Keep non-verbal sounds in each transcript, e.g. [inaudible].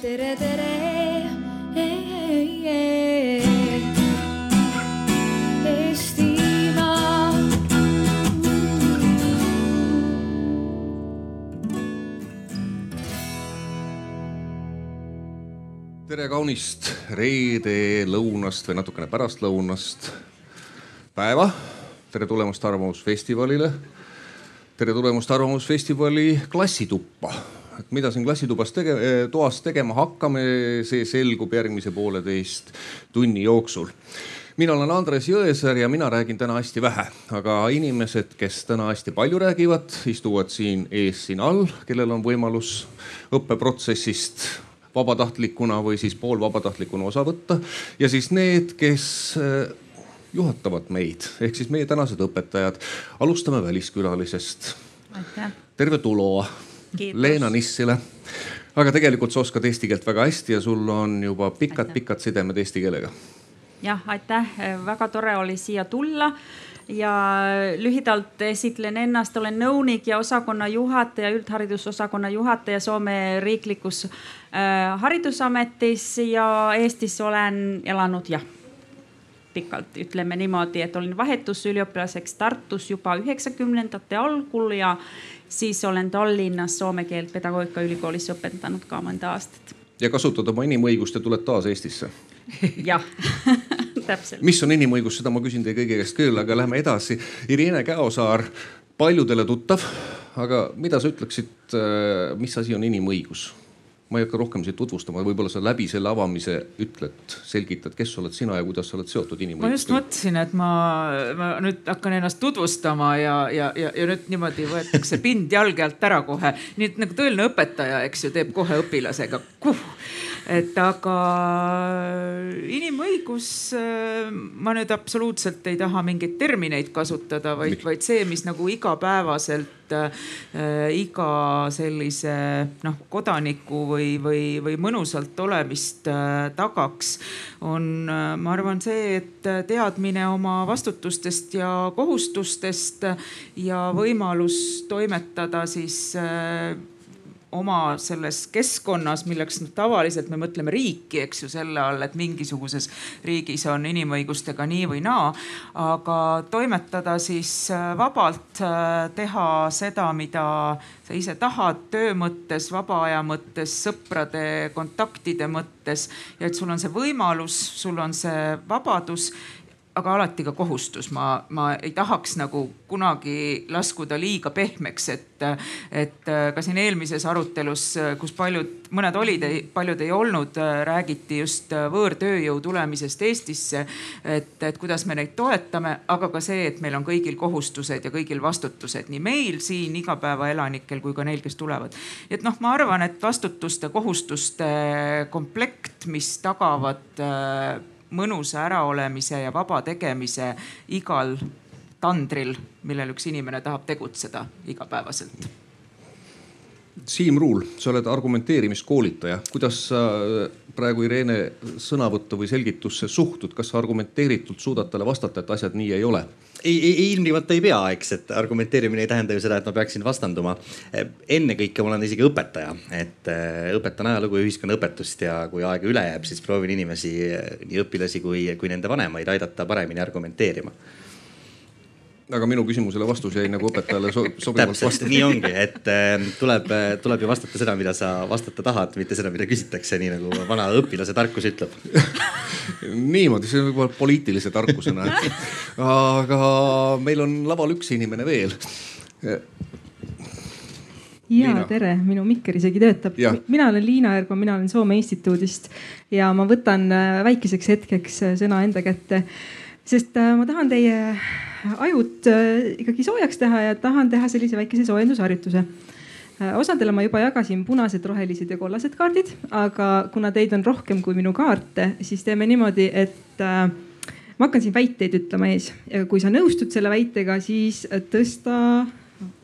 tere, tere. Eestimaa. tere kaunist reede lõunast või natukene pärastlõunast päeva. tere tulemast Arvamusfestivalile. tere tulemast Arvamusfestivali klassituppa. Et mida siin klassitubas tege-, toas tegema hakkame, see selgub järgmise pooleteist tunni jooksul mina olen Andres Jõesaar ja mina räägin täna hästi vähe, aga inimesed, kes täna hästi palju räägivad, istuvad siin ees, siin all, kellel on võimalus õppeprotsessist vabatahtlikuna või siis poolvabatahtlikuna osa võtta. ja siis need, kes eh, juhatavad meid ehk siis meie tänased õpetajad. alustame väliskülalisest. terve tulo Leena Nissile. aga tegelikult sa oskad eesti keelt väga hästi ja sul on juba pikad-pikad sidemed eesti keelega. Jah, aitäh, väga tore oli siia tulla ja lühidalt esitlen ennast, olen nõunik ja osakonna juhataja, üldharidusosakonna juhataja Soome riiklikus äh, haridusametis ja Eestis olen elanud jah pikalt, ütleme niimoodi, et olin vahetusüliõpilaseks Tartus juba üheksakümnendate algul ja siis olen Tallinnas soome keelt pedagoogikaülikoolis õpetanud ka mõnda aastat. ja kasutad oma inimõigust ja tuled taas Eestisse jah [laughs] täpselt. mis on inimõigus, seda ma küsin teie kõigi käest küll, aga lähme edasi. Irene Käosaar, paljudele tuttav, aga mida sa ütleksid, äh, mis asi on inimõigus? Ma ei hakka rohkem sind tutvustama, võib-olla sa läbi selle avamise ütled, selgitad, kes oled sina ja kuidas sa oled seotud inimõigustega. ma just mõtlesin, et ma, ma nüüd hakkan ennast tutvustama ja, ja, ja, ja nüüd niimoodi võetakse pind jalge alt ära kohe. nii et nagu tõeline õpetaja, eks ju, teeb kohe õpilasega kuh et aga inimõigus, äh, ma nüüd absoluutselt ei taha mingeid termineid kasutada, vaid, vaid see, mis nagu igapäevaselt äh, iga sellise noh, kodaniku või, või, või mõnusalt olemist äh, tagaks, on, äh, ma arvan, see, et teadmine oma vastutustest ja kohustustest ja võimalus toimetada siis äh, oma selles keskkonnas, milleks noh, tavaliselt me mõtleme riiki, eks ju, selle all, et mingisuguses riigis on inimõigustega nii või naa. aga toimetada siis äh, vabalt, äh, teha seda, mida sa ise tahad töö mõttes, vaba aja mõttes, sõprade kontaktide mõttes ja et sul on see võimalus, sul on see vabadus aga alati ka kohustus, ma, ma ei tahaks nagu kunagi laskuda liiga pehmeks, et, et ka siin eelmises arutelus, kus paljud, mõned olid, paljud ei olnud, räägiti just võõrtööjõu tulemisest Eestisse. et, et kuidas me neid toetame, aga ka see, et meil on kõigil kohustused ja kõigil vastutused, nii meil siin igapäevaelanikel kui ka neil, kes tulevad. et noh, ma arvan, et vastutuste, kohustuste komplekt, mis tagavad mõnusa äraolemise ja vaba tegemise igal tandril, millel üks inimene tahab tegutseda igapäevaselt. Siim Ruul, sa oled argumenteerimiskoolitaja, kuidas sa praegu Irene sõnavõttu või selgitusse suhtud, kas sa argumenteeritult suudad talle vastata, et asjad nii ei ole? ei, ei ilmtingimata ei pea, eks, et argumenteerimine ei tähenda ju seda, et ma peaksin vastanduma. ennekõike ma olen isegi õpetaja, et äh, õpetan ajalugu ja ühiskonnaõpetust ja kui aega üle jääb, siis proovin inimesi, nii õpilasi kui, kui nende vanemaid aidata paremini argumenteerima aga minu küsimusele vastus jäi nagu õpetajale so sobivalt vastu. nii ongi, et äh, tuleb, tuleb ju vastata seda, mida sa vastata tahad, mitte seda, mida küsitakse, nii nagu vana õpilase tarkus ütleb [laughs] niimoodi, see võib olla poliitilise tarkusena. aga meil on laval üks inimene veel. ja tere, minu mikker isegi töötab. mina olen Liina Ergo, mina olen Soome instituudist ja ma võtan äh, väikeseks hetkeks äh, sõna enda kätte, sest ma tahan teie ajud äh, ikkagi soojaks teha ja tahan teha sellise väikese soojendusharjutuse. Äh, osadele ma juba jagasin punased, rohelised ja kollased kaardid, aga kuna teid on rohkem kui minu kaarte, siis teeme niimoodi, et äh, ma hakkan siin väiteid ütlema ees ja kui sa nõustud selle väitega, siis tõsta,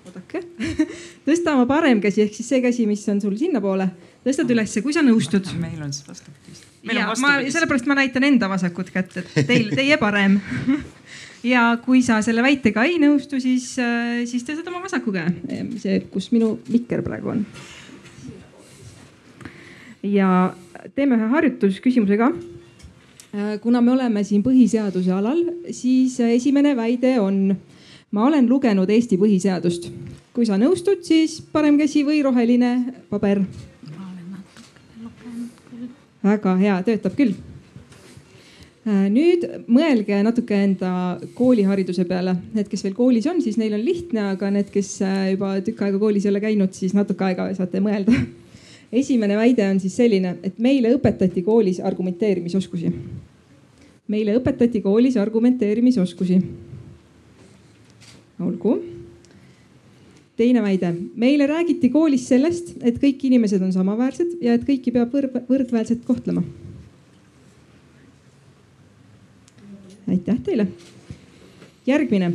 oodake [laughs] tõsta oma parem käsi ehk siis see käsi, mis on sul sinnapoole, tõstad ülesse, kui sa nõustud. meil on siis vastupidi. ja ma sellepärast ma näitan enda vasakut kätt, et teil, teie parem [laughs] ja kui sa selle väitega ei nõustu, siis, äh, siis tõstad oma vasaku käe, see, kus minu mikker praegu on. ja teeme ühe harjutusküsimuse ka. kuna me oleme siin põhiseaduse alal, siis esimene väide on, ma olen lugenud Eesti põhiseadust. kui sa nõustud, siis parem käsi või roheline paber. väga hea, töötab küll Äh, nüüd mõelge natuke enda koolihariduse peale, need, kes veel koolis on, siis neil on lihtne, aga need, kes äh, juba tükk aega koolis ei ole käinud, siis natuke aega saate mõelda. [laughs] esimene väide on siis selline, et meile õpetati koolis argumenteerimisoskusi. meile õpetati koolis argumenteerimisoskusi. olgu. teine väide, meile räägiti koolis sellest, et kõik inimesed on samaväärsed ja et kõiki peab võrd võrdväärselt kohtlema aitäh teile. järgmine.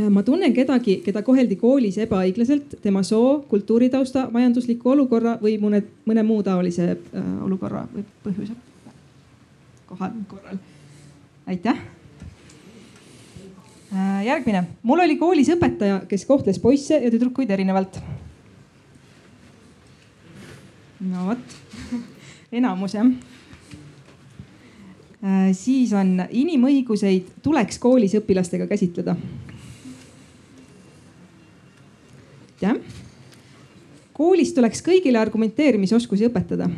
Äh, ma tunnen kedagi, keda koheldi koolis ebaõiglaselt tema soo, kultuuritausta, majandusliku olukorra või mõne, mõne muu taolise äh, olukorra või põhjuse kohal, korral. aitäh äh, järgmine, mul oli koolis õpetaja, kes kohtles poisse ja tüdrukuid erinevalt. no vot, [laughs] enamus jah siis on inimõiguseid tuleks koolis õpilastega käsitleda. jah. koolis tuleks kõigile argumenteerimisoskusi õpetada.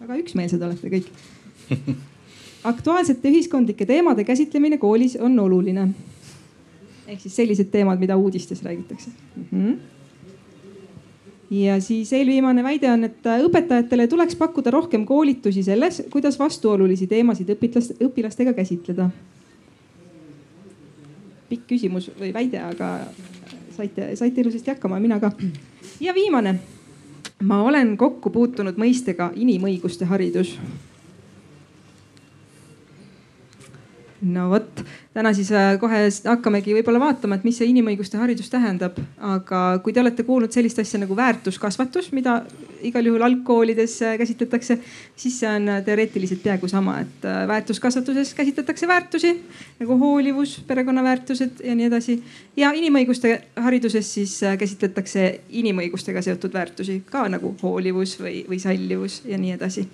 väga üksmeelsed olete kõik. aktuaalsete ühiskondlike teemade käsitlemine koolis on oluline. ehk siis sellised teemad, mida uudistes räägitakse mm. -hmm ja siis eelviimane väide on, et õpetajatele tuleks pakkuda rohkem koolitusi selles, kuidas vastuolulisi teemasid õpilaste, õpilastega käsitleda. pikk küsimus või väide, aga saite, saite ilusasti hakkama, mina ka. ja viimane. ma olen kokku puutunud mõistega inimõiguste haridus no vot, täna siis äh, kohe hakkamegi võib-olla vaatama, et mis see inimõiguste haridus tähendab. aga kui te olete kuulnud sellist asja nagu väärtuskasvatus, mida igal juhul algkoolides äh, käsitletakse, siis see on äh, teoreetiliselt peaaegu sama, et väärtuskasvatuses käsitletakse väärtusi nagu hoolivus, perekonnaväärtused ja nii edasi. ja inimõiguste hariduses siis käsitletakse inimõigustega seotud väärtusi ka nagu hoolivus või, või sallivus ja nii edasi.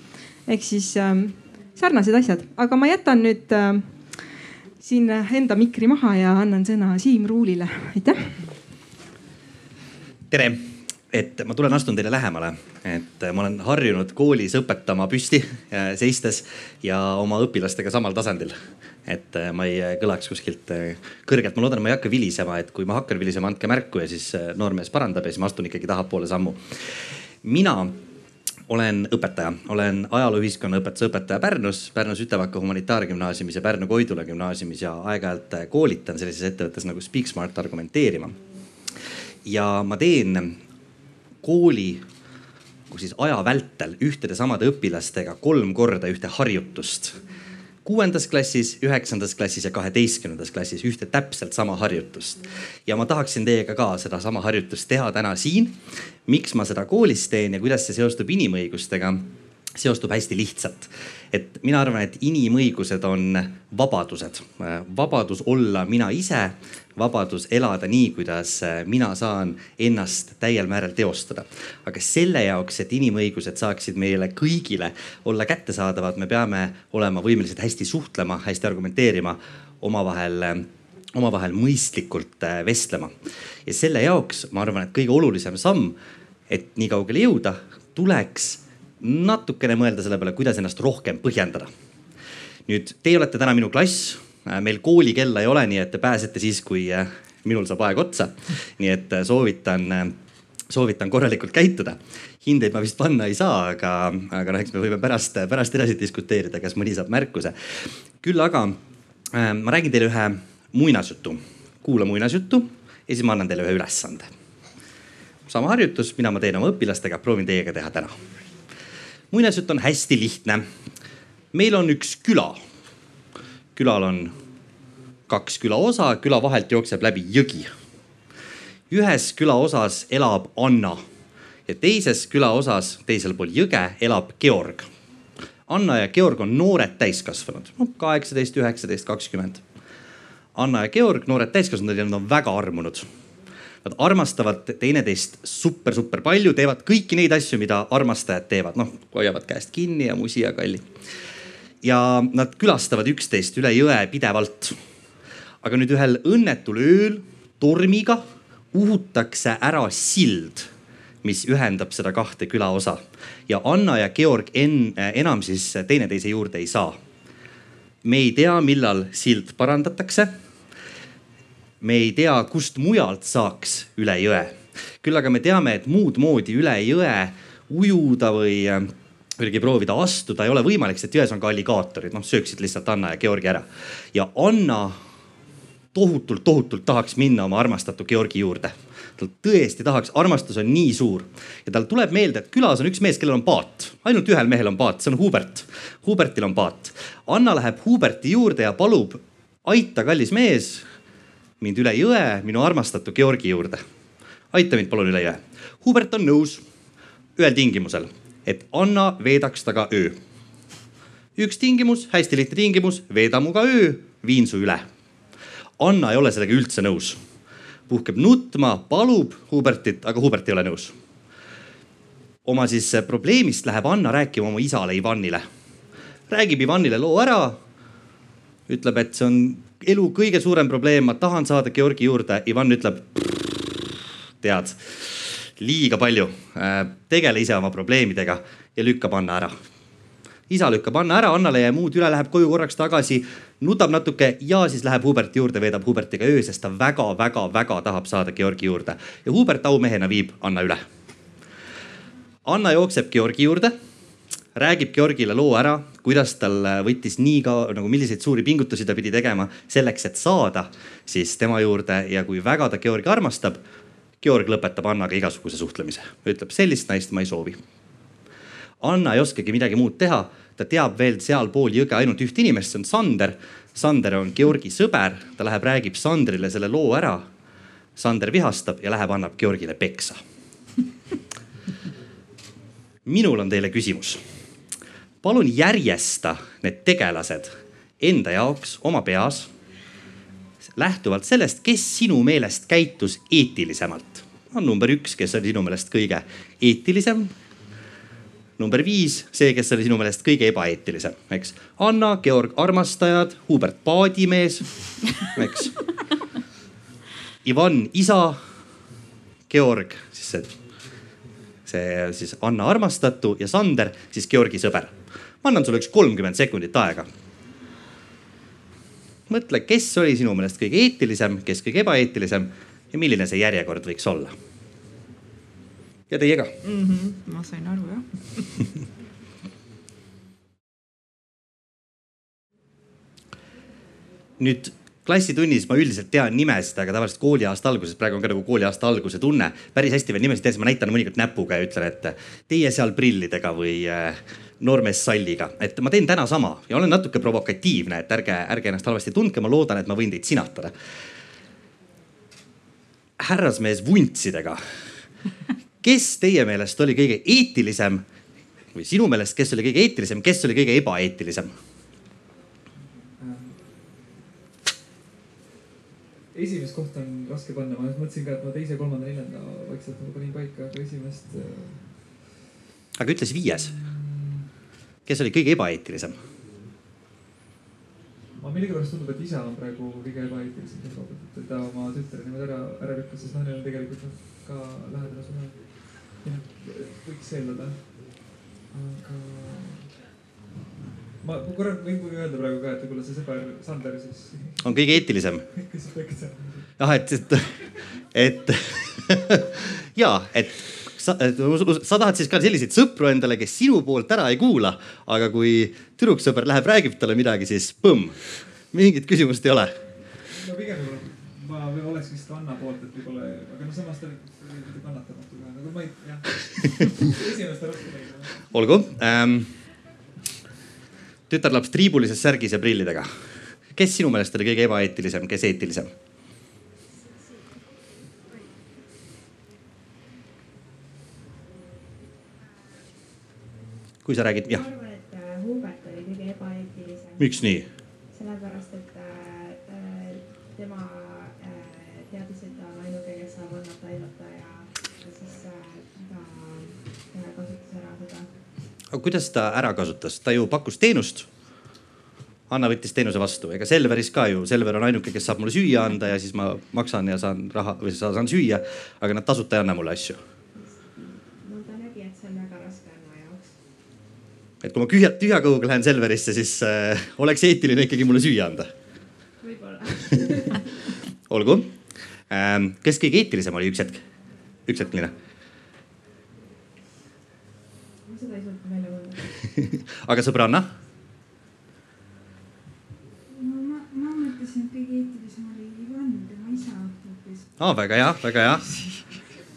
ehk siis ähm, sarnased asjad, aga ma jätan nüüd äh, siin enda mikri maha ja annan sõna Siim Ruulile, aitäh. tere, et ma tulen, astun teile lähemale, et ma olen harjunud koolis õpetama püsti seistes ja oma õpilastega samal tasandil. et ma ei kõlaks kuskilt kõrgelt, ma loodan, et ma ei hakka vilisema, et kui ma hakkan vilisema, andke märku ja siis noormees parandab ja siis ma astun ikkagi tahapoole sammu. mina olen õpetaja, olen ajalooühiskonna õpetuse õpetaja Pärnus, Pärnu Sütevaka humanitaargümnaasiumis ja Pärnu Koidula gümnaasiumis ja aeg-ajalt koolitan sellises ettevõttes nagu Speaksmart argumenteerima. ja ma teen kooli siis aja vältel ühtede samade õpilastega kolm korda ühte harjutust kuuendas klassis, üheksandas klassis ja kaheteistkümnendas klassis ühte täpselt sama harjutust. ja ma tahaksin teiega ka sedasama harjutust teha täna siin. miks ma seda koolis teen ja kuidas see seostub inimõigustega? Seostub hästi lihtsalt. et mina arvan, et inimõigused on vabadused, vabadus olla mina ise vabadus elada nii, kuidas äh, mina saan ennast täiel määral teostada. aga selle jaoks, et inimõigused saaksid meile kõigile olla kättesaadavad, me peame olema võimelised hästi suhtlema, hästi argumenteerima, omavahel äh, omavahel mõistlikult äh, vestlema. ja selle jaoks ma arvan, et kõige olulisem samm, et nii kaugele jõuda, tuleks natukene mõelda selle peale, kuidas ennast rohkem põhjendada. nüüd teie olete täna minu klass Äh, meil koolikella ei ole, nii et te pääsete siis, kui äh, minul saab aeg otsa. nii et äh, soovitan, soovitan korralikult käituda. hindeid ma vist panna ei saa, aga, aga noh, eks me võime pärast, pärast edasi diskuteerida, kas mõni saab märkuse. küll aga ma räägin teile ühe muinasjutu. kuula muinasjuttu ja siis ma annan teile ühe ülesande. sama harjutus, mida ma teen oma õpilastega, proovin teiega teha täna. Muinasjutt on hästi lihtne. meil on üks küla külal on kaks külaosa, küla vahelt jookseb läbi jõgi. ühes külaosas elab Anna ja teises külaosas, teisel pool jõge elab Georg. Anna ja Georg on noored täiskasvanud, kaheksateist, üheksateist, kakskümmend. Anna ja Georg, noored täiskasvanud nad on väga armunud. Nad armastavad teineteist super-super palju, teevad kõiki neid asju, mida armastajad teevad, noh hoiavad käest kinni ja musi ja kalli. ja nad külastavad üksteist üle jõe pidevalt. aga nüüd ühel õnnetul ööl tormiga uhutakse ära sild mis ühendab seda kahte külaosa ja Anna ja Georg en, enam siis teineteise juurde ei saa. me ei tea, millal sild parandatakse. Me ei tea, kust mujalt saaks üle jõe. küll aga me teame, et muud moodi üle jõe ujuda või kuidagi proovida astuda ei ole võimalik, sest jões on ka alligaatorid, noh sööksid lihtsalt Anna ja Georgi ära. ja Anna tohutult, tohutult tahaks minna oma armastatu Georgi juurde tal tõesti tahaks, armastus on nii suur ja tal tuleb meelde, et külas on üks mees, kellel on paat, ainult ühel mehel on paat, see on Hubert. Hubertil on paat. Anna läheb Huberti juurde ja palub, aita, kallis mees, mind üle jõe minu armastatu Georgi juurde. aita mind palun üle jõe. Hubert on nõus ühel tingimusel, et Anna veedaks temaga öö. üks tingimus, hästi lihtne tingimus, veeda muga öö, viin su üle. Anna ei ole sellega üldse nõus puhkeb nutma, palub Hubertit, aga Hubert ei ole nõus. oma siis probleemist läheb Anna rääkima oma isale Ivanile. räägib Ivanile loo ära. ütleb, et see on elu kõige suurem probleem, ma tahan saada Georgi juurde. Ivan ütleb, tead, liiga palju, tegele ise oma probleemidega ja lükkab Anna ära isa lükkab Anna ära, Annale ei jää muud üle, läheb koju korraks tagasi, nutab natuke ja siis läheb Huberti juurde, veedab Hubertiga öö, sest ta väga-väga-väga tahab saada Georgi juurde. ja Hubert aumehena viib Anna üle. Anna jookseb Georgi juurde, räägib Georgile loo ära, kuidas tal võttis nii kaua, nagu milliseid suuri pingutusi ta pidi tegema selleks, et saada siis tema juurde ja kui väga ta Georgi armastab. Georg lõpetab Annaga igasuguse suhtlemise, ütleb sellist naist ma ei soovi Anna ei oskagi midagi muud teha. ta teab veel sealpool jõge ainult üht inimest, see on Sander. Sander on Georgi sõber, ta läheb, räägib Sandrile selle loo ära. Sander vihastab ja läheb, annab Georgile peksa. [laughs] minul on teile küsimus. Palun järjesta need tegelased enda jaoks oma peas lähtuvalt sellest, kes sinu meelest käitus eetilisemalt. on number üks, kes oli sinu meelest kõige eetilisem number viis, see, kes oli sinu meelest kõige ebaeetilisem, eks. Anna, Georg armastajad, Hubert paadimees, eks. Ivan isa, Georg siis see, see siis Anna armastatu ja Sander siis Georgi sõber. Ma annan sulle üks kolmkümmend sekundit aega. mõtle, kes oli sinu meelest kõige eetilisem, kes kõige ebaeetilisem ja milline see järjekord võiks olla ja teie ka mm. -hmm, ma sain aru jah [laughs] nüüd klassitunnis ma üldiselt tean nimesid, aga tavaliselt kooliaasta alguses, praegu on ka nagu kooliaasta alguse tunne, päris hästi veel nimesid tean, siis ma näitan mõnikord näpuga ja ütlen, et teie seal prillidega või äh, noormees salliga, et ma teen täna sama ja olen natuke provokatiivne, et ärge, ärge ennast halvasti tundke, ma loodan, et ma võin teid sinatada. härrasmees vuntsidega kes teie meelest oli kõige eetilisem või sinu meelest, kes oli kõige eetilisem, kes oli kõige ebaeetilisem? Esimest kohta on raske panna, ma mõtlesin ka, et ma teise, kolmanda, neljanda vaikselt nagu panin paika, aga esimest. Äh, aga ütle siis viies. kes oli kõige ebaeetilisem? ma millegipärast tundub, et isa on praegu kõige ebaeetilisem et ta oma tütre niimoodi ära, ära lükkas, sest noh, neil on tegelikult ka lähedane suhe jah, võiks eeldada. aga ma, korra võin öelda praegu ka, et võib-olla see sõber Sander siis. on kõige eetilisem. [laughs] jah, et, et, et [laughs] ja, et sa, sa tahad siis ka selliseid sõpru endale, kes sinu poolt ära ei kuula, aga kui tüdruksõber läheb, räägib talle midagi, siis põmm, mingit küsimust ei ole. no pigem ma oleks vist Anna poolt, et võib-olla, aga noh, samas ta kannatamatu ka, nagu ma ei, jah. [laughs] esimest leida. olgu ähm,. Tütarlaps triibulises särgis ja prillidega. kes sinu meelest oli kõige ebaeetilisem, kes eetilisem? kui sa räägid, jah. ma arvan, aga kuidas ta ära kasutas, ta ju pakkus teenust. Anna võttis teenuse vastu, ega Selveris ka ju, Selver on ainuke, kes saab mulle süüa anda ja siis ma maksan ja saan raha või saan süüa. aga nad tasuta ei anna mulle asju. et kui ma tühja, tühja kõhuga lähen Selverisse, siis äh, oleks eetiline ikkagi mulle süüa anda. võib-olla [laughs] olgu ähm,. kes kõige eetilisem oli, üks hetk, üks hetk, Liina ma seda ei suutnud välja mõelda. [laughs] aga sõbranna? no ma, ma mõtlesin, et kõige eetilisem oli Ivan, tema isa hoopis. aa, väga hea, väga hea. [laughs]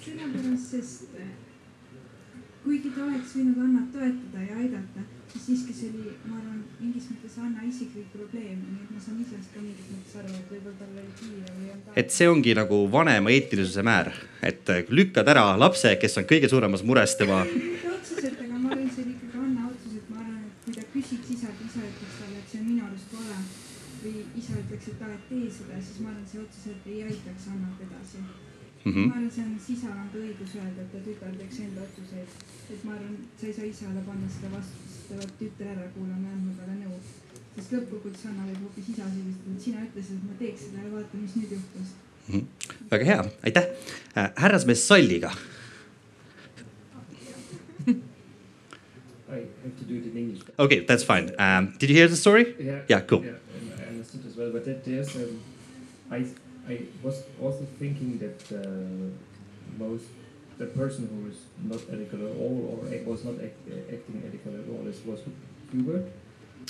sellepärast, sest eh, kuigi ta oleks võinud Annat toetada ja aidata, siis siiski see oli, ma arvan, mingis mõttes Anna isiklik probleem, nii et ma saan isast ka mingis mõttes aru, et võib-olla tal oli kiire või on ta. et see ongi nagu vanema eetilisuse määr, et lükkad ära lapse, kes on kõige suuremas mures tema. [laughs] otseselt, aga ma arvan, see oli ikkagi Anna otsus, et ma arvan, et kui ta küsiks isalt, isa ütleks talle, et see on minu arust vale või isa ütleks, et et tee seda, siis ma arvan, et see otseselt ei aitaks Annat edasi Mm ma -hmm. arvan, see on isal on ka õigus öelda, et ta tütar teeks enda otsuseid. et ma arvan, sa ei saa isale panna seda vastu, sest ta peab tütre ära kuulama ja andma talle nõu. sest lõppkokkuvõttes Anna võib hoopis isa süüdistada, et sina ütlesid, et ma teeks seda ja vaata, mis nüüd juhtus. Mm -hmm. väga hea, aitäh äh,. härrasmees Salliga. I have to do it in English. Okay, that's fine um,. Did you hear the story? Yeah. Yeah, cool. Yeah, well, but that there's um, I I was also thinking that uh, most the person who was not ethical at all or was not act, uh, acting ethical at all is was Hubert.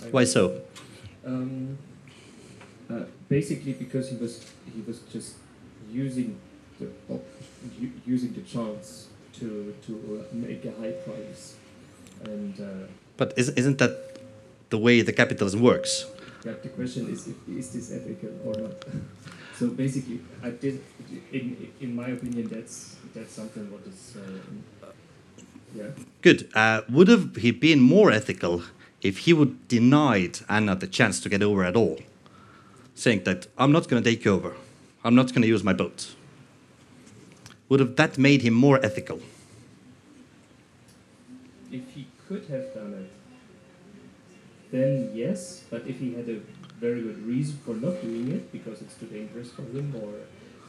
I Why think. so? Um, uh, basically because he was he was just using the op- using the chance to to uh, make a high price, and uh, But is, isn't that the way the capitalism works? Yeah, the question is if, is this ethical or not? so basically, I did in in my opinion that's that's something what is uh, yeah. Good. Uh, would have he been more ethical if he would denied Anna the chance to get over at all, saying that I'm not going to take you over, I'm not going to use my boat. Would have that made him more ethical? If he could have done it, then yes. But if he had a very good reason for not doing it because it's too dangerous for him or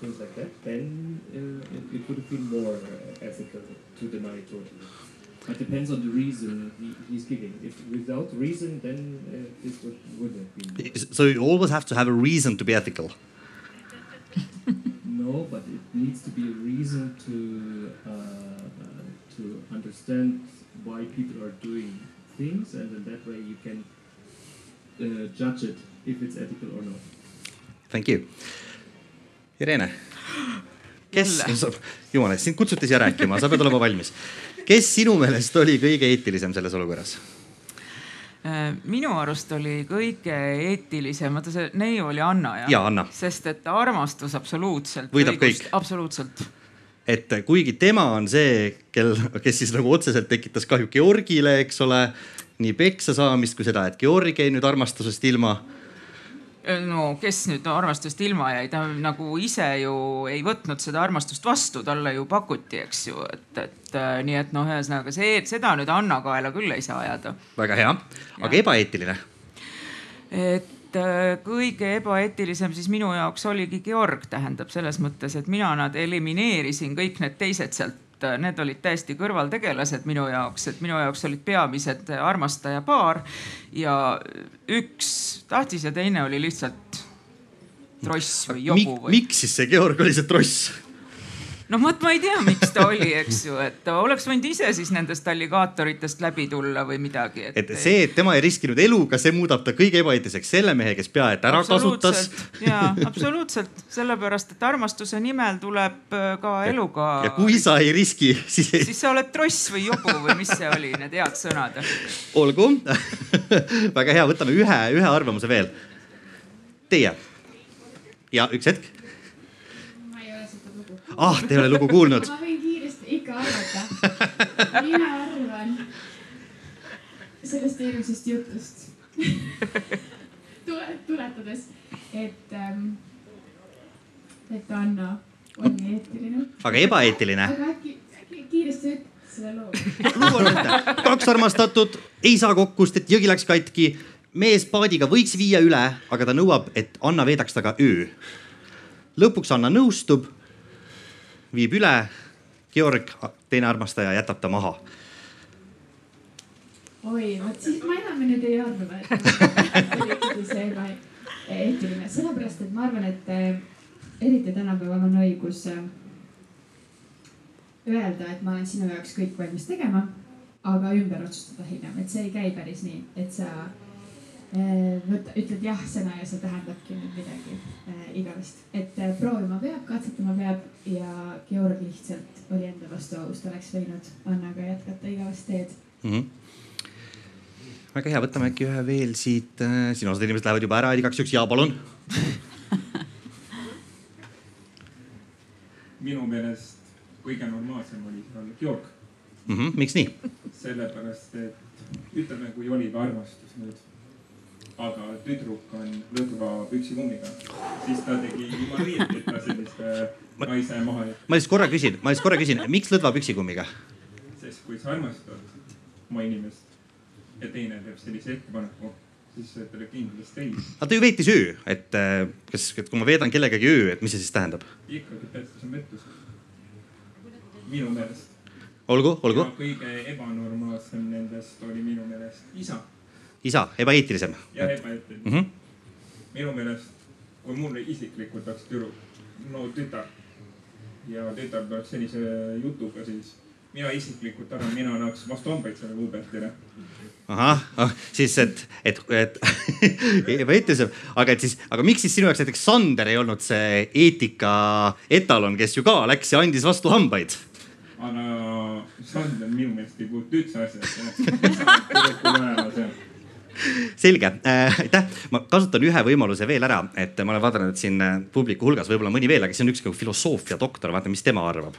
things like that, then uh, it, it would have been more ethical to deny it totally. But depends on the reason he, he's giving. If without reason, then uh, this would, would have been. So you always have to have a reason to be ethical. [laughs] No, but it needs to be a reason to uh, uh, to understand why people are doing things, and in that way you can uh, judge it if it's ethical or not. Thank you. Irene, [gasps] kes jumala eest, sind kutsuti siia rääkima, sa pead olema valmis. kes sinu meelest oli kõige eetilisem selles olukorras? Äh, minu arust oli kõige eetilisem, vaata see neiu oli Anna jah? Anna. sest et armastus absoluutselt. Võidab kõik. absoluutselt. Et kuigi tema on see, kel, kes siis nagu otseselt tekitas kahju Georgile, eks ole, nii peksa saamist kui seda, et Georg jäi nüüd armastusest ilma. no kes nüüd armastust ilma jäi, ta nagu ise ju ei võtnud seda armastust vastu, talle ju pakuti, eks ju, et, et äh, nii et noh, ühesõnaga see, seda nüüd Anna kaela küll ei saa ajada. väga hea, aga Jah. ebaeetiline. et äh, kõige ebaeetilisem siis minu jaoks oligi Georg, tähendab selles mõttes, et mina nad elimineerisin kõik need teised sealt. Need olid täiesti kõrvaltegelased minu jaoks, et minu jaoks olid peamised armastajapaar ja üks tahtis ja teine oli lihtsalt tross või jobu või miks siis see Georg oli see tross? No vot, ma ei tea, miks ta oli, eks ju, et ta oleks võinud ise siis nendest alligaatoritest läbi tulla või midagi. et see, et tema ei riskinud eluga, see muudab ta kõige ebaeetiliseks selle mehe, kes pea et ära kasutas. ja absoluutselt, sellepärast et armastuse nimel tuleb äh, ka eluga. ja kui sa ei riski, siis ei. siis sa oled tross või jobu või mis see oli, need head sõnad. olgu väga hea, võtame ühe, ühe arvamuse veel. Teie. ja üks hetk. ma ei ole seda lugu. Ah, te ei ole lugu kuulnud. ma võin kiiresti ikka arvata. mina arvan sellest eelmisest jutust tule, tuletades, et ähm,, et Anna oli eetiline. aga ebaeetiline. aga äkki, äkki kiiresti selle loo. lugu on lihtne, kaks armastatut ei saa kokku, sest et jõgi läks katki. mees paadiga võiks viia üle, aga ta nõuab, et Anna veedaks temaga öö. lõpuks Anna nõustub, viib üle. Georg, teine armastaja, jätab ta maha. Oi, vot siis ma enam nüüd ei arva, et [laughs] see oli ikkagi see ebaeetiline, sellepärast et ma arvan, et eh, eriti tänapäeval on õigus eh, öelda, et ma olen sinu jaoks kõik valmis tegema, aga ümber otsustada hiljem, et see ei käi päris nii, et sa eh, võta, ütled jah sõna ja see tähendabki nüüd midagi äh, igavest. et äh, proovima peab, katsetama peab ja Georg lihtsalt oli enda vastu aus, ta oleks võinud Annaga jätkata igavest teed mm. -hmm väga hea, võtame äkki ühe veel siit, äh, siin osad inimesed lähevad juba ära, igaks juhuks ja palun [laughs] minu meelest kõige normaalsem oli seal Georg mm. -hmm. miks nii? sellepärast, et ütleme, kui oli ka armastus nüüd, aga tüdruk on lõdva püksikummiga, siis ta tegi ilma riieteta sellise ma, naise maha. ma lihtsalt korra küsin, ma lihtsalt korra küsin, miks lõdva püksikummiga? sest kui sa armastad oma inimest ja teine teeb sellise ettepaneku, siis ütleb kindlasti ei. aga ta ju veetis öö, et äh, kas, et kui ma veedan kellegagi öö, et mis see siis tähendab? ikkagi pettus on pettus. minu meelest. olgu, olgu. kõige ebanormaalsem nendest oli minu meelest isa. Isa, ebaeetilisem. jah, ebaeetiline mm. -hmm. minu meelest, kui mulle isiklikult oleks tüdruk, no tütar ja tütar tuleks sellise jutuga, siis mina isiklikult arvan, mina annaks vastu hambaid sellele Ubertile ahah ah,, siis et, et, et [laughs] ebaeetilisem, aga et siis, aga miks siis sinu jaoks näiteks Sander ei olnud see eetika etalon, kes ju ka läks ja andis vastu hambaid? aga Sander minu meelest ei puutu üldse asjasse [laughs] selge äh,, aitäh, ma kasutan ühe võimaluse veel ära, et ma olen vaadanud, et siin publiku hulgas võib-olla mõni veel, aga see on üks nagu filosoofia doktor, vaata, mis tema arvab.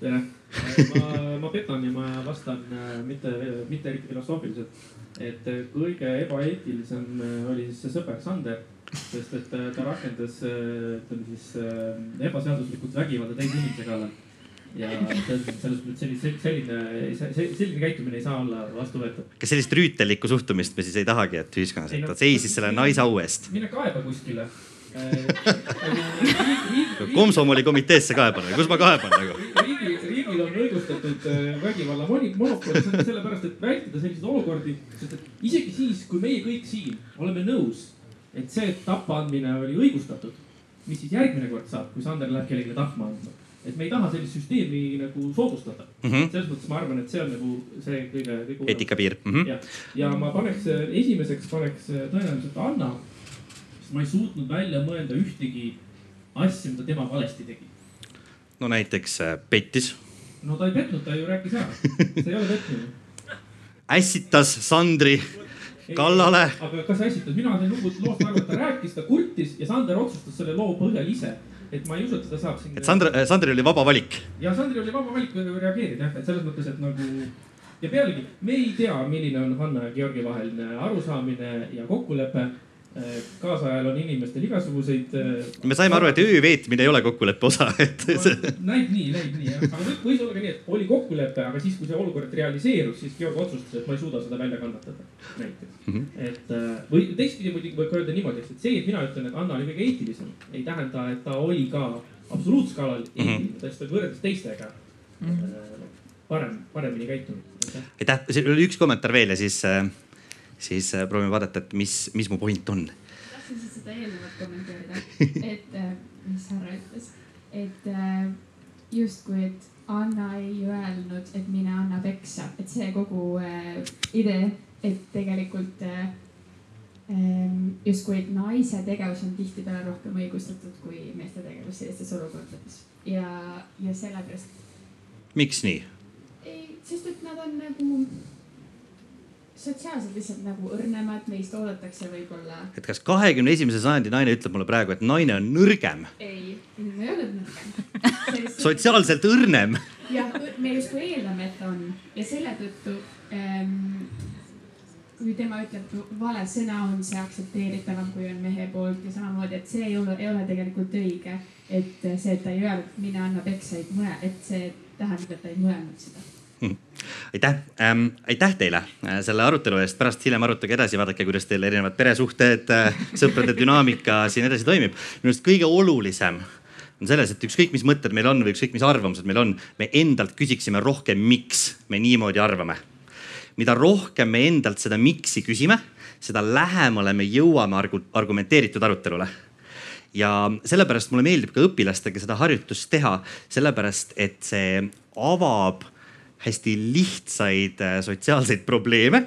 tere ma, ma petan ja ma vastan äh, mitte, mitte eriti filosoofiliselt. et äh, kõige ebaeetilisem äh, oli siis see sõber Sander, sest et ta rakendas, ütleme siis ebaseaduslikult vägivalda teise inimese kallal ja selles mõttes selline, selline, selline käitumine ei saa olla vastuvõetav. kas sellist rüütellikku suhtumist me siis ei tahagi, et ühiskonnas, et ta seisis selle naise au eest? mine kaeba kuskile [laughs] komsomoli komiteesse kaeban või, kus ma kaeban nagu? riigi, riigil on õigustatud äh, vägivalla monopol sellepärast, et vältida selliseid olukordi, sest et isegi siis, kui meie kõik siin oleme nõus, et see tappaandmine oli õigustatud, mis siis järgmine kord saab, kui Sander läheb kellelegi tapma andma et me ei taha sellist süsteemi nagu soodustada mm. -hmm. selles mõttes ma arvan, et see on nagu see kõige, kõige. eetikapiir mm. -hmm. ja, ja ma paneks esimeseks paneks tõenäoliselt Anna ma ei suutnud välja mõelda ühtegi asja, mida tema valesti tegi. no näiteks äh, pettis. no ta ei petnud, ta ju rääkis ära, see ei ole petmine. ässitas Sandri ei, kallale. aga kas ässitas, mina sain lugu, loost aru, et ta rääkis, ta kurtis ja Sander otsustas selle loo põhjal ise et ma ei usu, et seda saab siin. et Sandri, äh, Sandril oli vaba valik. ja Sandril oli vaba valik reageerida jah, et selles mõttes, et nagu ja pealegi me ei tea, milline on Hanna ja Georgi vaheline arusaamine ja kokkulepe kaasajal on inimestel igasuguseid. Äh, me saime aru, et öö veetmine ei ole kokkuleppe osa, et [laughs] no,. näib nii, näib nii jah, aga võis olla ka nii, et oli kokkulepe, aga siis, kui see olukord realiseerus, siis Georg otsustas, et ma ei suuda seda välja kannatada. näiteks mm, -hmm. et äh, või teistpidi muidugi võib ka öelda niimoodi, et see, et mina ütlen, et Anna oli kõige eetilisem, ei tähenda, et ta oli ka absoluutskaalal mhm. eetiline mm -hmm., sest võrreldes teistega mm -hmm. parem, paremini käitunud. aitäh, siin oli üks kommentaar veel ja siis äh siis äh, proovime vaadata, et mis, mis mu point on. tahtsin lihtsalt seda eelnevat kommenteerida, [laughs] et äh, mis härra ütles, et äh, justkui, et Anna ei öelnud, et mine anna peksa, et see kogu idee, et tegelikult ähm, justkui naise tegevus on tihtipeale rohkem õigustatud kui meeste tegevus sellistes olukordades ja, ja sellepärast. miks nii? ei, sest et nad on nagu sotsiaalselt lihtsalt nagu õrnemad, meist oodatakse võib-olla. et kas kahekümne esimese sajandi naine ütleb mulle praegu, et naine on nõrgem? ei, inimene ei ole nõrgem [laughs] sotsiaalselt õrnem. jah, me justkui eeldame, et on ja selle tõttu ähm, kui tema ütleb, vale sõna on see aktsepteeritavam, kui on mehe poolt ja samamoodi, et see ei ole, ei ole tegelikult õige. et see, et ta ei öelnud, mine anna peksa, et mõe, et see tähendab, et ta ei mõelnud seda. Aitäh ähm,, aitäh teile äh, selle arutelu eest, pärast hiljem arutage edasi, vaadake, kuidas teil erinevad peresuhted, äh, sõprade dünaamika siin edasi toimib. minu arust kõige olulisem on selles, et ükskõik, mis mõtted meil on või ükskõik, mis arvamused meil on, me endalt küsiksime rohkem, miks me niimoodi arvame. mida rohkem me endalt seda miks'i küsime, seda lähemale me jõuame argu argumenteeritud arutelule ja sellepärast mulle meeldib ka õpilastega seda harjutust teha, sellepärast et see avab hästi lihtsaid äh, sotsiaalseid probleeme.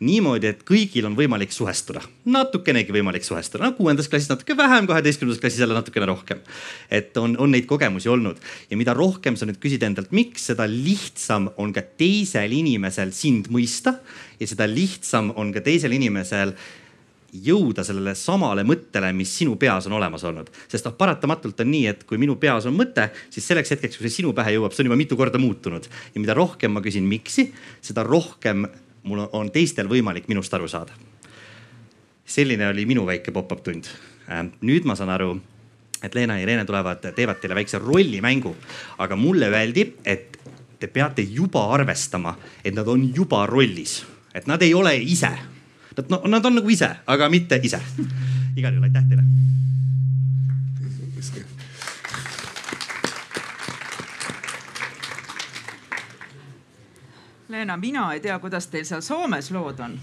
niimoodi, et kõigil on võimalik suhestuda, natukenegi võimalik suhestuda, no kuuendas klassis natuke vähem, kaheteistkümnendas klassis jälle natukene rohkem. et on, on neid kogemusi olnud ja mida rohkem sa nüüd küsid endalt, miks, seda lihtsam on ka teisel inimesel sind mõista ja seda lihtsam on ka teisel inimesel jõuda sellele samale mõttele, mis sinu peas on olemas olnud. sest noh, paratamatult on nii, et kui minu peas on mõte, siis selleks hetkeks, kui see sinu pähe jõuab, see on juba mitu korda muutunud. ja mida rohkem ma küsin, miks'i, seda rohkem mul on teistel võimalik minust aru saada. selline oli minu väike pop-up tund. Äh, nüüd ma saan aru, et Leena ja Irene tulevad, teevad teile väikse rollimängu, aga mulle öeldi, et te peate juba arvestama, et nad on juba rollis, et nad ei ole ise Nad, no, nad on nagu ise, aga mitte ise. igal juhul aitäh teile. Leena, mina ei tea, kuidas teil seal Soomes lood on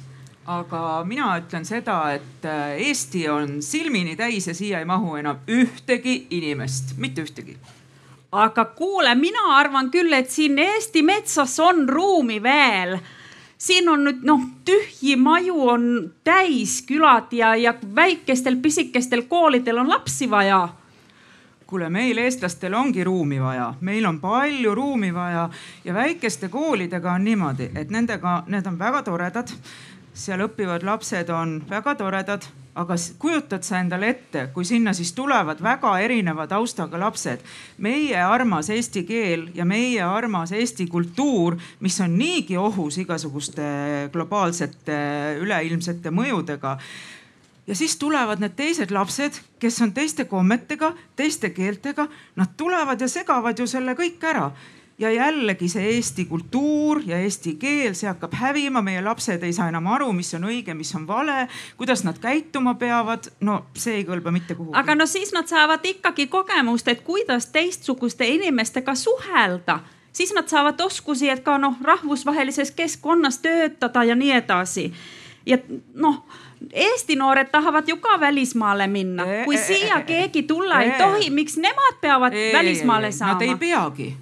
aga mina ütlen seda, et äh, Eesti on silmini täis ja siia ei mahu enam ühtegi inimest, mitte ühtegi. aga kuule, mina arvan küll, et siin Eesti metsas on ruumi veel siin on nüüd noh, tühji maju on täis külad ja, ja väikestel pisikestel koolidel on lapsi vaja. Kuule, meil eestlastel ongi ruumi vaja, meil on palju ruumi vaja ja väikeste koolidega on niimoodi, et nendega, need on väga toredad. seal õppivad lapsed on väga toredad aga kujutad sa endale ette, kui sinna siis tulevad väga erineva taustaga lapsed. meie armas eesti keel ja meie armas eesti kultuur, mis on niigi ohus igasuguste globaalsete üleilmsete mõjudega. Ja siis tulevad need teised lapsed, kes on teiste kommetega, teiste keeltega, nad tulevad ja segavad ju selle kõik ära ja jällegi see eesti kultuur ja eesti keel, see hakkab hävima, meie lapsed ei saa enam aru, mis on õige, mis on vale, kuidas nad käituma peavad. no see ei kõlba mitte kuhugi. aga no siis nad saavad ikkagi kogemust, et kuidas teistsuguste inimestega suhelda siis nad saavad oskusi, et ka noh, rahvusvahelises keskkonnas töötada ja nii edasi. ja noh Eesti noored tahavad ju ka välismaale minna, kui siia keegi tulla ei tohi, miks nemad peavad välismaale saama? Nad ei peagi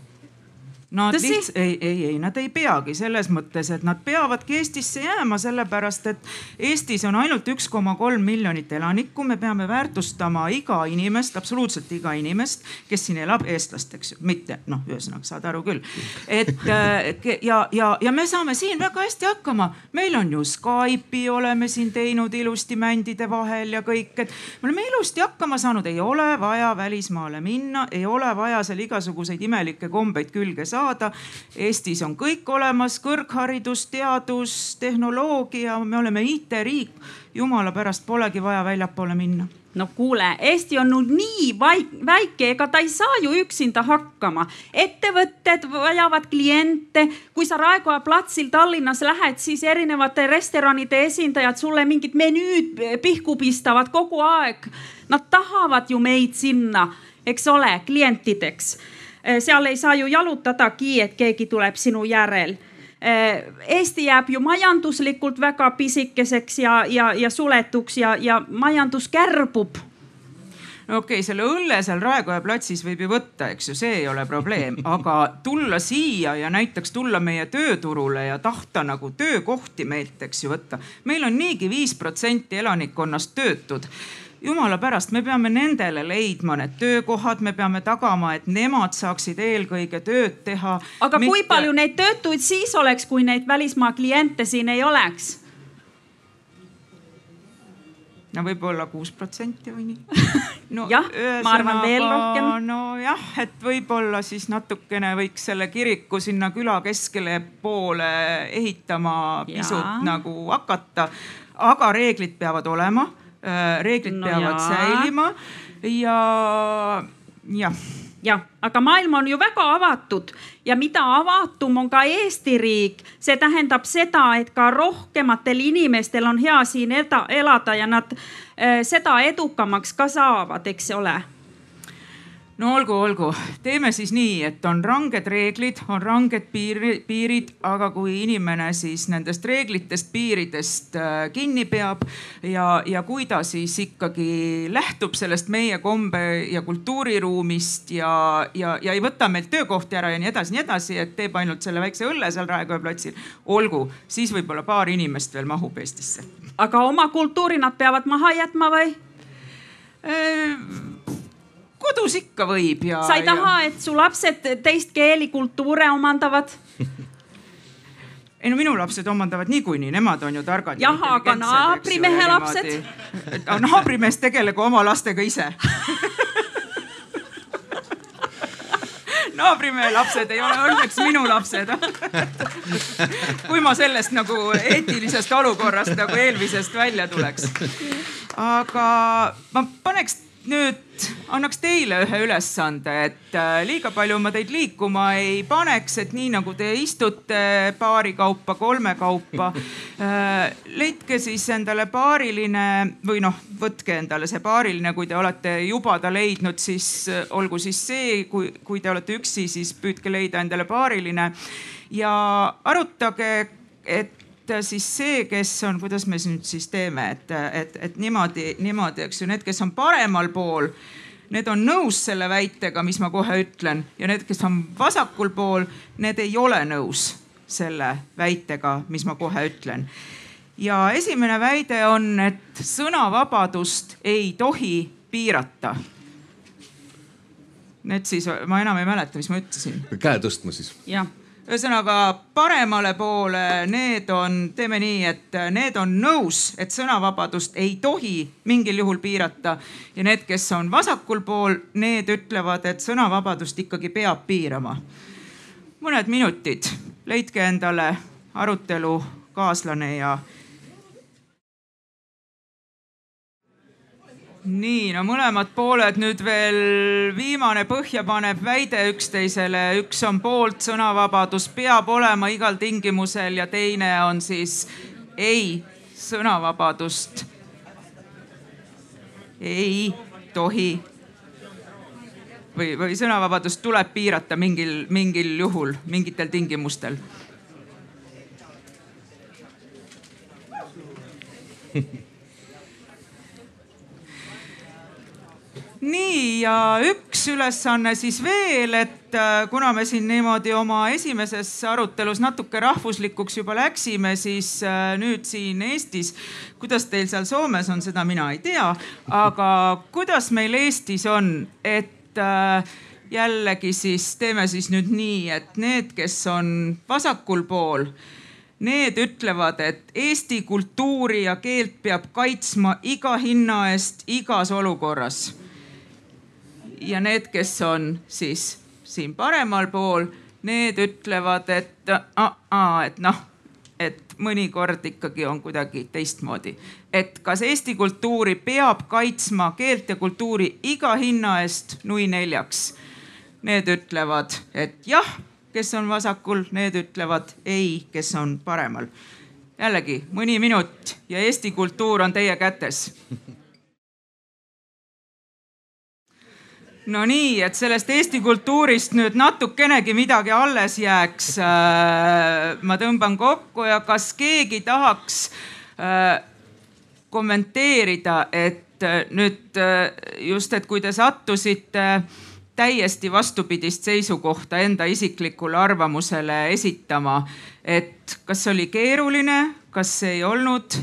Nad lihtsalt, ei, ei, ei, nad ei peagi selles mõttes, et nad peavadki Eestisse jääma, sellepärast et Eestis on ainult üks koma kolm miljonit elanikku. me peame väärtustama iga inimest, absoluutselt iga inimest, kes siin elab, eestlast, eks ju, mitte noh, ühesõnaga saad aru küll. et [laughs] äh, ja, ja, ja me saame siin väga hästi hakkama. meil on ju Skype'i oleme siin teinud ilusti mändide vahel ja kõik, et me oleme ilusti hakkama saanud, ei ole vaja välismaale minna, ei ole vaja seal igasuguseid imelikke kombeid külge saada saada. Eestis on kõik olemas, kõrgharidus, teadus, tehnoloogia, me oleme IT-riik. jumala pärast polegi vaja väljapoole minna no kuule, Eesti on nüüd nii väike, ega ta ei saa ju üksinda hakkama. ettevõtted vajavad kliente. kui sa Raekoja platsil Tallinnas lähed, siis erinevate restoranide esindajad sulle mingid menüüd pihku pistavad kogu aeg. Nad tahavad ju meid sinna, eks ole, klientideks seal ei saa ju jalutadagi, et keegi tuleb sinu järel. Eh, Eesti jääb ju majanduslikult väga pisikeseks ja, ja, ja suletuks ja, ja majandus kärbub no okei okay,, selle õlle seal Raekoja platsis võib ju võtta, eks ju, see ei ole probleem, aga tulla siia ja näiteks tulla meie tööturule ja tahta nagu töökohti meilt, eks ju, võtta. meil on niigi viis protsenti elanikkonnast töötud jumala pärast, me peame nendele leidma need töökohad, me peame tagama, et nemad saaksid eelkõige tööd teha. aga mitte... kui palju neid töötuid siis oleks, kui neid välismaa kliente siin ei oleks? no võib-olla kuus protsenti või nii [laughs] no,. jah, ma arvan veel rohkem. nojah, et võib-olla siis natukene võiks selle kiriku sinna küla keskele poole ehitama ja. pisut nagu hakata. aga reeglid peavad olema, reeglid no peavad ja. säilima ja jah jah, aga maailm on ju väga avatud ja mida avatum on ka Eesti riik, see tähendab seda, et ka rohkematel inimestel on hea siin elada ja nad äh, seda edukamaks ka saavad, eks ole no olgu, olgu, teeme siis nii, et on ranged reeglid, on ranged piiri, piirid, aga kui inimene siis nendest reeglitest, piiridest äh, kinni peab ja, ja kui ta siis ikkagi lähtub sellest meie kombe ja kultuuriruumist ja, ja, ja ei võta meilt töökohti ära ja nii edasi, nii edasi, et teeb ainult selle väikse õlle seal Raekoja platsil. olgu, siis võib-olla paar inimest veel mahub Eestisse. aga oma kultuuri nad peavad maha jätma või? Kodus ikka võib ja. sa ei taha, et su lapsed teist keeli, kultuure omandavad? ei no minu lapsed omandavad niikuinii, nemad on ju targad. jah, aga naabrimehe lapsed? naabrimees tegelegu oma lastega ise [laughs] naabrimehe lapsed ei ole õnneks minu lapsed kui ma sellest nagu eetilisest olukorrast nagu eelmisest välja tuleks. aga ma paneks nüüd annaks teile ühe ülesande, et äh, liiga palju ma teid liikuma ei paneks, et nii nagu te istute paari kaupa, kolme kaupa, [laughs] äh, leidke siis endale paariline või noh, võtke endale see paariline, kui te olete juba ta leidnud, siis äh, olgu siis see, kui, kui te olete üksi, siis püüdke leida endale paariline. Ja arutage, et et siis see, kes on, kuidas me nüüd siis teeme, et, et, et niimoodi, niimoodi, eks ju, need, kes on paremal pool, need on nõus selle väitega, mis ma kohe ütlen ja need, kes on vasakul pool, need ei ole nõus selle väitega, mis ma kohe ütlen. ja esimene väide on, et sõnavabadust ei tohi piirata Need siis, ma enam ei mäleta, mis ma ütlesin. käe tõstma siis. jah ühesõnaga paremale poole, need on, teeme nii, et need on nõus, et sõnavabadust ei tohi mingil juhul piirata. ja need, kes on vasakul pool, need ütlevad, et sõnavabadust ikkagi peab piirama. mõned minutid, leidke endale arutelukaaslane ja nii, no mõlemad pooled nüüd veel viimane põhjapanev väide üksteisele, üks on poolt, sõnavabadus peab olema igal tingimusel ja teine on siis ei, sõnavabadust. Ei tohi või, või sõnavabadust tuleb piirata mingil, mingil juhul, mingitel tingimustel [laughs] nii ja üks ülesanne siis veel, et äh, kuna me siin niimoodi oma esimeses arutelus natuke rahvuslikuks juba läksime, siis äh, nüüd siin Eestis, kuidas teil seal Soomes on, seda mina ei tea, aga [laughs] kuidas meil Eestis on, et äh, jällegi siis teeme siis nüüd nii, et need, kes on vasakul pool Need ütlevad, et eesti kultuuri ja keelt peab kaitsma iga hinna eest, igas olukorras ja need, kes on siis siin paremal pool, need ütlevad, et, et noh, et mõnikord ikkagi on kuidagi teistmoodi. et kas Eesti kultuuri peab kaitsma keelt ja kultuuri iga hinna eest nui neljaks. Need ütlevad, et jah, kes on vasakul, need ütlevad ei, kes on paremal. jällegi mõni minut ja Eesti kultuur on teie kätes no nii, et sellest Eesti kultuurist nüüd natukenegi midagi alles jääks. Äh, ma tõmban kokku ja kas keegi tahaks äh, kommenteerida, et äh, nüüd just, et kui te sattusite täiesti vastupidist seisukohta enda isiklikule arvamusele esitama, et kas oli keeruline, kas ei olnud,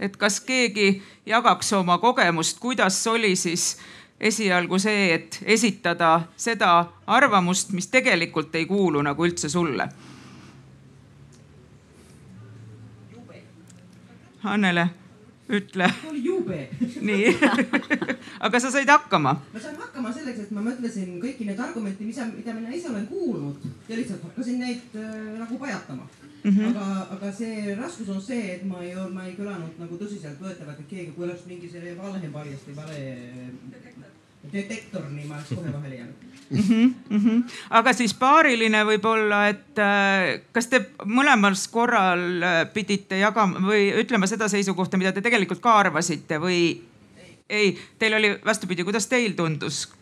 et kas keegi jagaks oma kogemust, kuidas oli siis esialgu see, et esitada seda arvamust, mis tegelikult ei kuulu nagu üldse sulle. Annele. ütle. jube. nii [laughs] aga sa said hakkama? ma sain hakkama selleks, et ma mõtlesin kõiki neid argumente, mis, mida mina ise olen kuulnud ja lihtsalt hakkasin neid äh, nagu pajatama mm. -hmm. aga, aga see raskus on see, et ma ei, ma ei kõlanud nagu tõsiseltvõetavalt, et keegi, oleks mingi selle valepaljasti vale detektor, nii ma oleks kohe vahele jäänud mm. -hmm, mm -hmm. aga siis paariline võib-olla, et äh, kas te mõlemal korral äh, pidite jagama või ütlema seda seisukohta, mida te tegelikult ka arvasite või ei, ei, teil oli vastupidi, kuidas teil tundus? no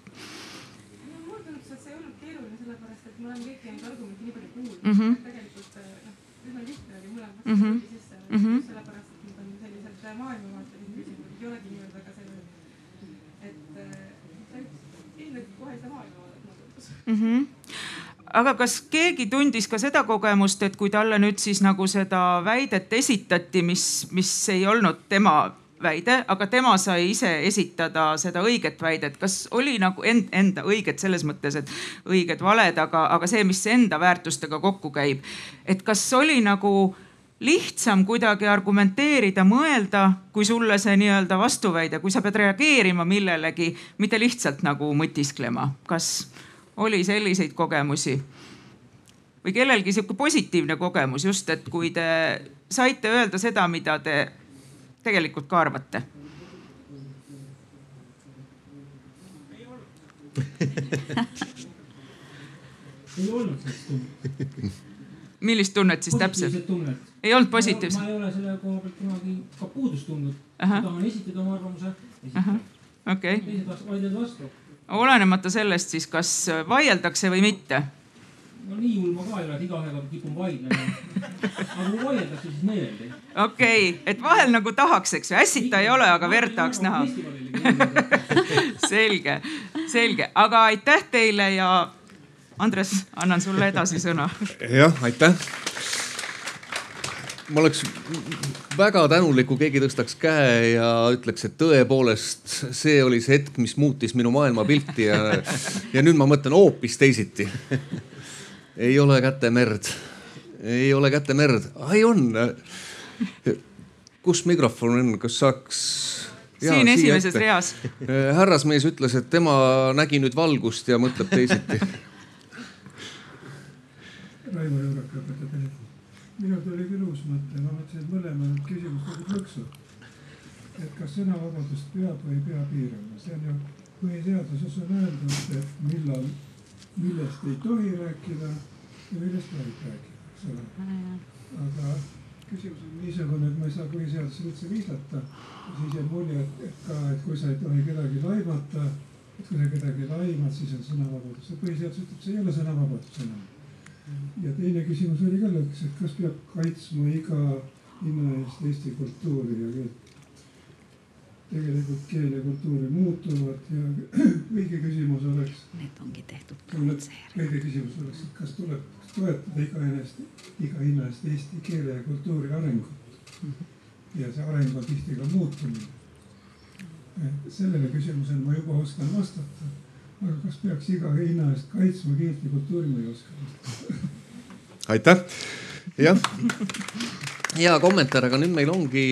mulle tundus, et see ei olnud keeruline, sellepärast et me oleme kõiki neid argumente nii palju kuulnud mm, -hmm. et tegelikult noh, üsna lihtne oli mõlemat mm -hmm. sisse mm, -hmm. sellepärast et need on sellised maailmavaatelised küsimused, ei olegi nii-öelda ka selle, et ilmselt kohe ei saa maailmavaadet mulle tundus mm. -hmm aga kas keegi tundis ka seda kogemust, et kui talle nüüd siis nagu seda väidet esitati, mis, mis ei olnud tema väide, aga tema sai ise esitada seda õiget väidet, kas oli nagu end, enda õiget selles mõttes, et õiged valed, aga, aga see, mis enda väärtustega kokku käib. et kas oli nagu lihtsam kuidagi argumenteerida, mõelda, kui sulle see nii-öelda vastuväide, kui sa pead reageerima millelegi, mitte lihtsalt nagu mõtisklema, kas oli selliseid kogemusi? või kellelgi sihuke positiivne kogemus just, et kui te saite öelda seda, mida te tegelikult ka arvate? [laughs] ei olnud sellist tunnet. millist tunnet siis täpselt? ei olnud positiivset? ma ei ole selle koha pealt kunagi ka puudust tundnud. tahan esitada oma arvamuse. okei. teised vaidlevad vastu. Olenemata sellest siis, kas vaieldakse või mitte? no nii hull ma ka ei ole, et igaühega kipun vaidlema. aga kui vaieldakse, siis meeldi. okei okay., et vahel nagu tahaks, eks ju, ässita ei ole, aga verd tahaks näha. [laughs] selge, selge, aga aitäh teile ja Andres, annan sulle edasi sõna. jah, aitäh. Ma oleks väga tänulik, kui keegi tõstaks käe ja ütleks, et tõepoolest see oli see hetk, mis muutis minu maailmapilti ja, ja nüüd ma mõtlen hoopis teisiti. ei ole käte merd, ei ole käte merd, ai on. kus mikrofon on, kas saaks? Ja, siin esimeses ette. reas. härrasmees ütles, et tema nägi nüüd valgust ja mõtleb teisiti Raivo Juurak õpetab meid. Minul tuli uus mõte, ma mõtlesin, et mõlemal küsimus nagu plõksu. et kas sõnavabadust peab või ei pea piirama, see on ju põhiseaduses on öeldud, et millal, millest ei tohi rääkida ja millest tohib rääkida, eks ole. aga küsimus on niisugune, et ma ei saa põhiseadusesse üldse viidata. siis jääb mulje, et, ka, et kui sa ei tohi kedagi laimata, et kui sa kedagi laimad, siis on sõnavabadus. põhiseadus ütleb, see ei ole sõnavabadus enam ja teine küsimus oli ka lõks, et kas peab kaitsma iga hinna eest eesti kultuuri ja keelt. tegelikult keel ja kultuuri muutuvad ja [clears throat] õige küsimus oleks. Need ongi tehtud. õige küsimus oleks, et kas tuleb toetada iga ennast, iga hinna eest eesti keele ja kultuuri arengut. ja see areng on tihti ka muutumine. sellele küsimusele ma juba oskan vastata aga kas peaks iga hinna eest kaitsma keelt ja kultuuri, ma ei oska. [laughs] aitäh, jah hea kommentaar, aga nüüd meil ongi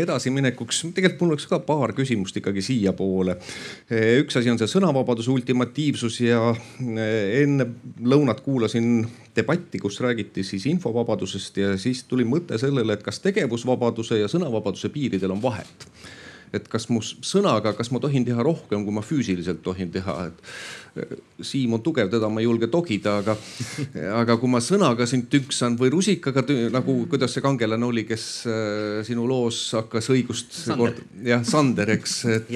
edasiminekuks, tegelikult mul oleks ka paar küsimust ikkagi siiapoole. üks asi on see sõnavabaduse ultimatiivsus ja enne lõunat kuulasin debatti, kus räägiti siis infovabadusest ja siis tuli mõte sellele, et kas tegevusvabaduse ja sõnavabaduse piiridel on vahet et kas mu sõnaga, kas ma tohin teha rohkem, kui ma füüsiliselt tohin teha, et Siim on tugev, teda ma ei julge togida, aga, [laughs] aga kui ma sõnaga sind tüksan või rusikaga nagu, kuidas see kangelane oli, kes äh, sinu loos hakkas õigust. jah, Sander, eks, et,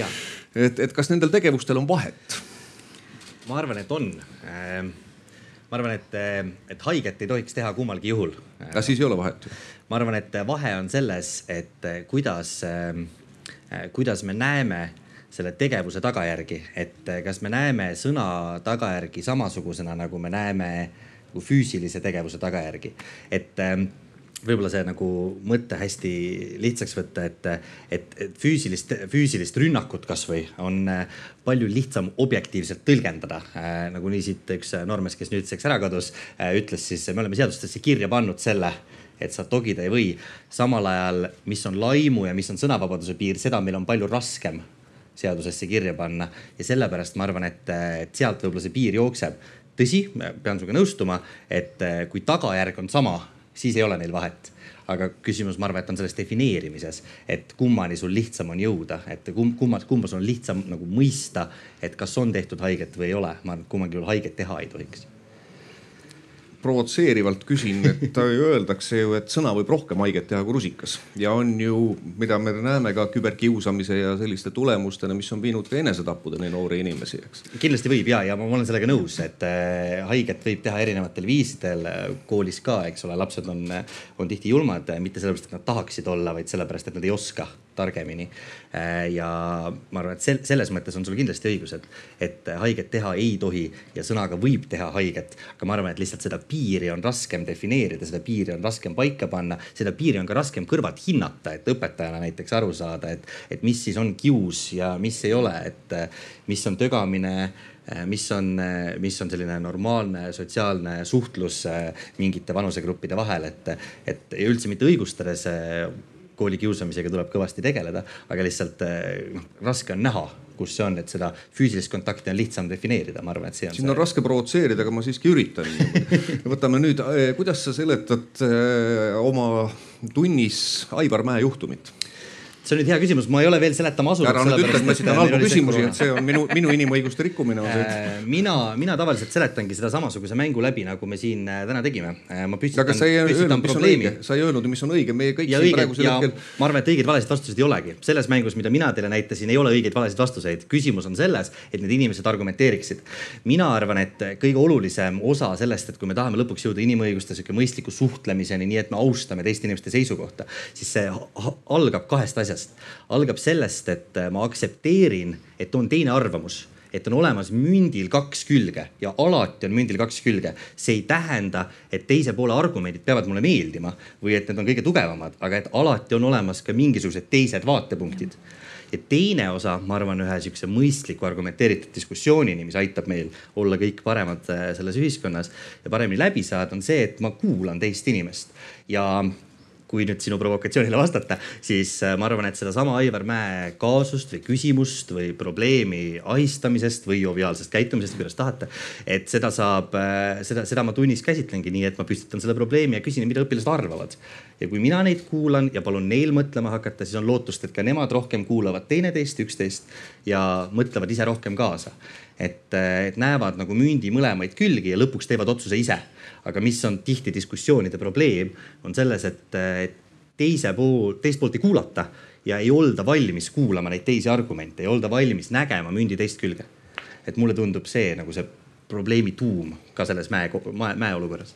et, et kas nendel tegevustel on vahet? ma arvan, et on ähm ma arvan, et, et haiget ei tohiks teha kummalgi juhul. aga siis ei ole vahet ju? ma arvan, et vahe on selles, et kuidas äh, Äh, kuidas me näeme selle tegevuse tagajärgi, et äh, kas me näeme sõna tagajärgi samasugusena, nagu me näeme nagu füüsilise tegevuse tagajärgi. et ähm, võib-olla see nagu mõte hästi lihtsaks võtta, et, et, et füüsilist, füüsilist rünnakut kasvõi on äh, palju lihtsam objektiivselt tõlgendada äh,. nagunii siit üks noormees, kes nüüdseks ära kadus äh,, ütles siis, me oleme seadustesse kirja pannud selle et sa togida ei või. samal ajal, mis on laimu ja mis on sõnavabaduse piir, seda meil on palju raskem seadusesse kirja panna ja sellepärast ma arvan, et, et sealt võib-olla see piir jookseb. tõsi, pean sinuga nõustuma, et kui tagajärg on sama, siis ei ole neil vahet aga küsimus, ma arvan, et on selles defineerimises, et kummani sul lihtsam on jõuda, et kumb, kummas, kumba sul on lihtsam nagu mõista, et kas on tehtud haiget või ei ole. ma arvan, et kummalgi juhul haiget teha ei tohiks provotseerivalt küsin, et öeldakse ju, et sõna võib rohkem haiget teha kui rusikas ja on ju, mida me näeme ka küberkiusamise ja selliste tulemustena, mis on viinud ka enesetappudeni noori inimesi, eks. kindlasti võib ja, ja ma olen sellega nõus, et äh, haiget võib teha erinevatel viisidel koolis ka, eks ole, lapsed on, on tihti julmad, mitte sellepärast, et nad tahaksid olla, vaid sellepärast, et nad ei oska targemini. Äh, ja ma arvan, et sel, selles mõttes on sul kindlasti õigus, et, et haiget teha ei tohi ja sõnaga võib teha haiget, aga ma arvan, et lihtsalt seda piiri on raskem defineerida, seda piiri on raskem paika panna, seda piiri on ka raskem kõrvalt hinnata, et õpetajana näiteks aru saada, et, et mis siis on kius ja mis ei ole, et mis on tögamine mis on, mis on selline normaalne sotsiaalne suhtlus mingite vanusegruppide vahel, et, et ja üldse mitte õigustades koolikiusamisega tuleb kõvasti tegeleda, aga lihtsalt noh, raske on näha kus see on, et seda füüsilist kontakti on lihtsam defineerida, ma arvan, et see on. siin see... on raske provotseerida, aga ma siiski üritan. [laughs] võtame nüüd, eh, kuidas sa seletad eh, oma tunnis Aivar Mäe juhtumit? See on nüüd hea küsimus, ma ei ole veel seletama asunud. ära nüüd ütle, et ma esitan halbu küsimusi, et see on minu, minu inimõiguste rikkumine on see. Äh, mina, mina tavaliselt seletangi seda samasuguse mängu läbi, nagu me siin äh, täna tegime. Äh, ma püstitan, on õige, sa ei öelnud, mis on õige, meie kõik ja siin praegusel hetkel. ma arvan, et õigeid valesid vastuseid ei olegi. selles mängus, mida mina teile näitasin, ei ole õigeid valesid vastuseid. küsimus on selles, et need inimesed argumenteeriksid. mina arvan, et kõige olulisem osa sellest, et kui me tahame lõpuks jõuda inimõiguste sihuke mõistliku suhtlemiseni, nii et me austame teiste inimeste seisukohta, siis see algab kahest asjast. Algab algab sellest, et äh, ma aktsepteerin, et on teine arvamus et on olemas mündil kaks külge ja alati on mündil kaks külge. see ei tähenda, et teise poole argumendid peavad mulle meeldima või et need on kõige tugevamad, aga et alati on olemas ka mingisugused teised vaatepunktid. ja teine osa, ma arvan, ühe sihukese mõistliku argumenteeritud diskussioonini, mis aitab meil olla kõik paremad äh, selles ühiskonnas ja paremini läbi saada, on see, et ma kuulan teist inimest ja kui nüüd sinu provokatsioonile vastata, siis äh, ma arvan, et sedasama Aivar Mäe kaasust või küsimust või probleemi ahistamisest või joviaalsest käitumisest, kuidas tahate. et seda saab, äh, seda, seda ma tunnis käsitlengi nii, et ma püstitan selle probleemi ja küsin, mida õpilased arvavad. ja kui mina neid kuulan ja palun neil mõtlema hakata, siis on lootust, et ka nemad rohkem kuulavad teineteist, üksteist ja mõtlevad ise rohkem kaasa. Et, et näevad nagu mündi mõlemaid külgi ja lõpuks teevad otsuse ise aga mis on tihti diskussioonide probleem, on selles, et teise pool, teist poolt ei kuulata ja ei olda valmis kuulama neid teisi argumente, ei olda valmis nägema mündi teist külge. et mulle tundub see nagu see probleemi tuum ka selles mäe, mäe olukorras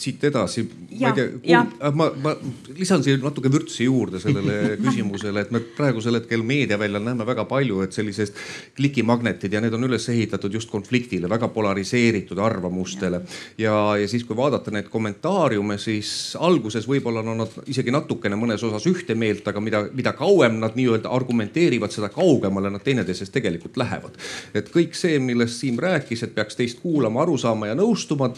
siit edasi, ma ei tea, ma, ma lisan siia natuke vürtsi juurde sellele [laughs] küsimusele, et me praegusel hetkel meediaväljal näeme väga palju, et sellised klikimagnetid ja need on üles ehitatud just konfliktile, väga polariseeritud arvamustele. ja, ja siis, kui vaadata neid kommentaariume, siis alguses võib-olla on nad isegi natukene mõnes osas ühte meelt, aga mida, mida kauem nad nii-öelda argumenteerivad, seda kaugemale nad teineteisest tegelikult lähevad. et kõik see, millest Siim rääkis, et peaks teist kuulama, aru saama ja nõustuma,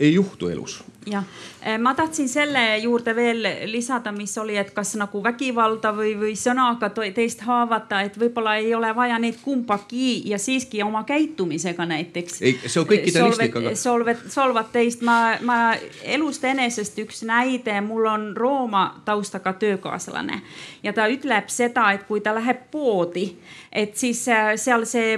ei juhtu elus. Jah, eh, ma tahtsin selle juurde veel lisada, mis oli, et kas nagu vägivalda või, või sõnaga teist haavata, et võib-olla ei ole vaja neid kumbagi ja siiski oma käitumisega näiteks. ei, see on kõik idealistlik, aga. solvad, solvad teist, ma, ma elust enesest üks näide, mul on Rooma taustaga töökaaslane ja ta ütleb seda, et kui ta läheb poodi, et siis äh, seal see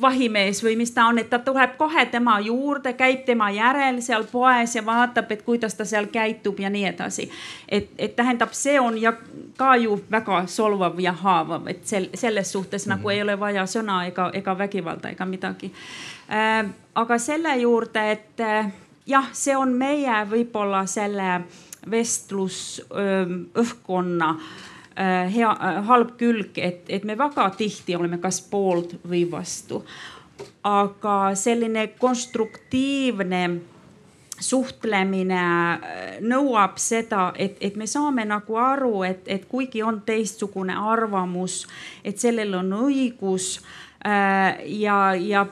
vahimees või mis ta on, et ta tuleb kohe tema juurde, käib tema järel seal poes ja vaatab, et kuidas ta seal käitub ja nii edasi. et, et tähendab, see on ja ka ju väga solvav ja haavav, et sel, selles suhtes mm -hmm. nagu ei ole vaja sõna ega, ega vägivalda ega midagi äh,. aga selle juurde, et äh, jah, see on meie võib-olla selle vestlusõhkkonna äh, Äh, hea, äh, halb külg, et, et me väga tihti oleme kas poolt või vastu. aga selline konstruktiivne suhtlemine äh, nõuab seda, et, et me saame nagu aru, et, et kuigi on teistsugune arvamus, et sellel on õigus äh, ja, ja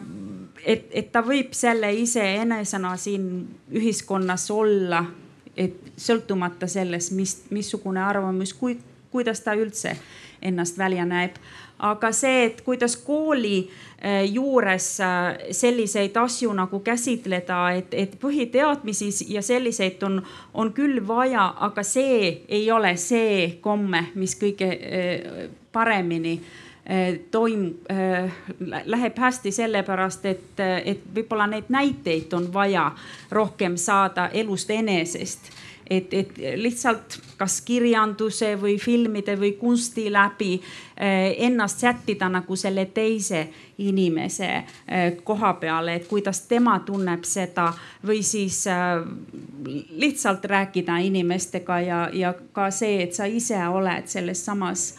et, et ta võib selle iseenesena siin ühiskonnas olla et sõltumata sellest, mis, missugune arvamus, kui, kuidas ta üldse ennast välja näeb. Aga see, et kuidas kooli äh, juures äh, selliseid asju nagu käsitleda, et, et põhiteadmisi ja selliseid on, on küll vaja, aga see ei ole see komme, mis kõige äh, paremini toim-, läheb hästi sellepärast, et, et võib-olla neid näiteid on vaja rohkem saada elust enesest et, et lihtsalt kas kirjanduse või filmide või kunsti läbi eh, ennast sättida nagu selle teise inimese eh, koha peale, et kuidas tema tunneb seda või siis eh, lihtsalt rääkida inimestega ja, ja ka see, et sa ise oled selles samas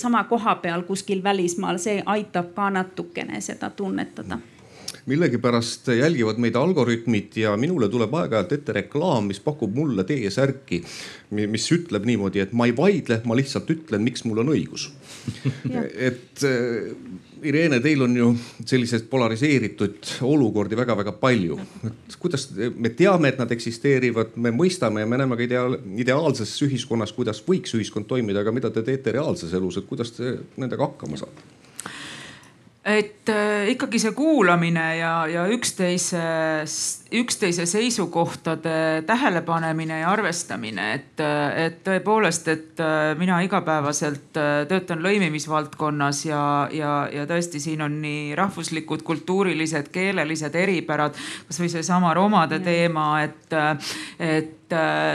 sama koha peal kuskil välismaal, see aitab ka natukene seda tunnetada millegipärast jälgivad meid algoritmid ja minule tuleb aeg-ajalt ette reklaam, mis pakub mulle T-särki, mis ütleb niimoodi, et ma ei vaidle, ma lihtsalt ütlen, miks mul on õigus et äh, Irene, teil on ju selliseid polariseeritud olukordi väga-väga palju. et kuidas me teame, et nad eksisteerivad, me mõistame ja me näeme ka ideaal, ideaalses ühiskonnas, kuidas võiks ühiskond toimida, aga mida te teete reaalses elus, et kuidas te nendega hakkama saate? Et äh, ikkagi see kuulamine ja, ja üksteise, üksteise seisukohtade tähelepanemine ja arvestamine, et, et tõepoolest, et äh, mina igapäevaselt äh, töötan lõimimisvaldkonnas ja, ja, ja tõesti, siin on nii rahvuslikud, kultuurilised, keelelised eripärad, kasvõi seesama romade teema, et, et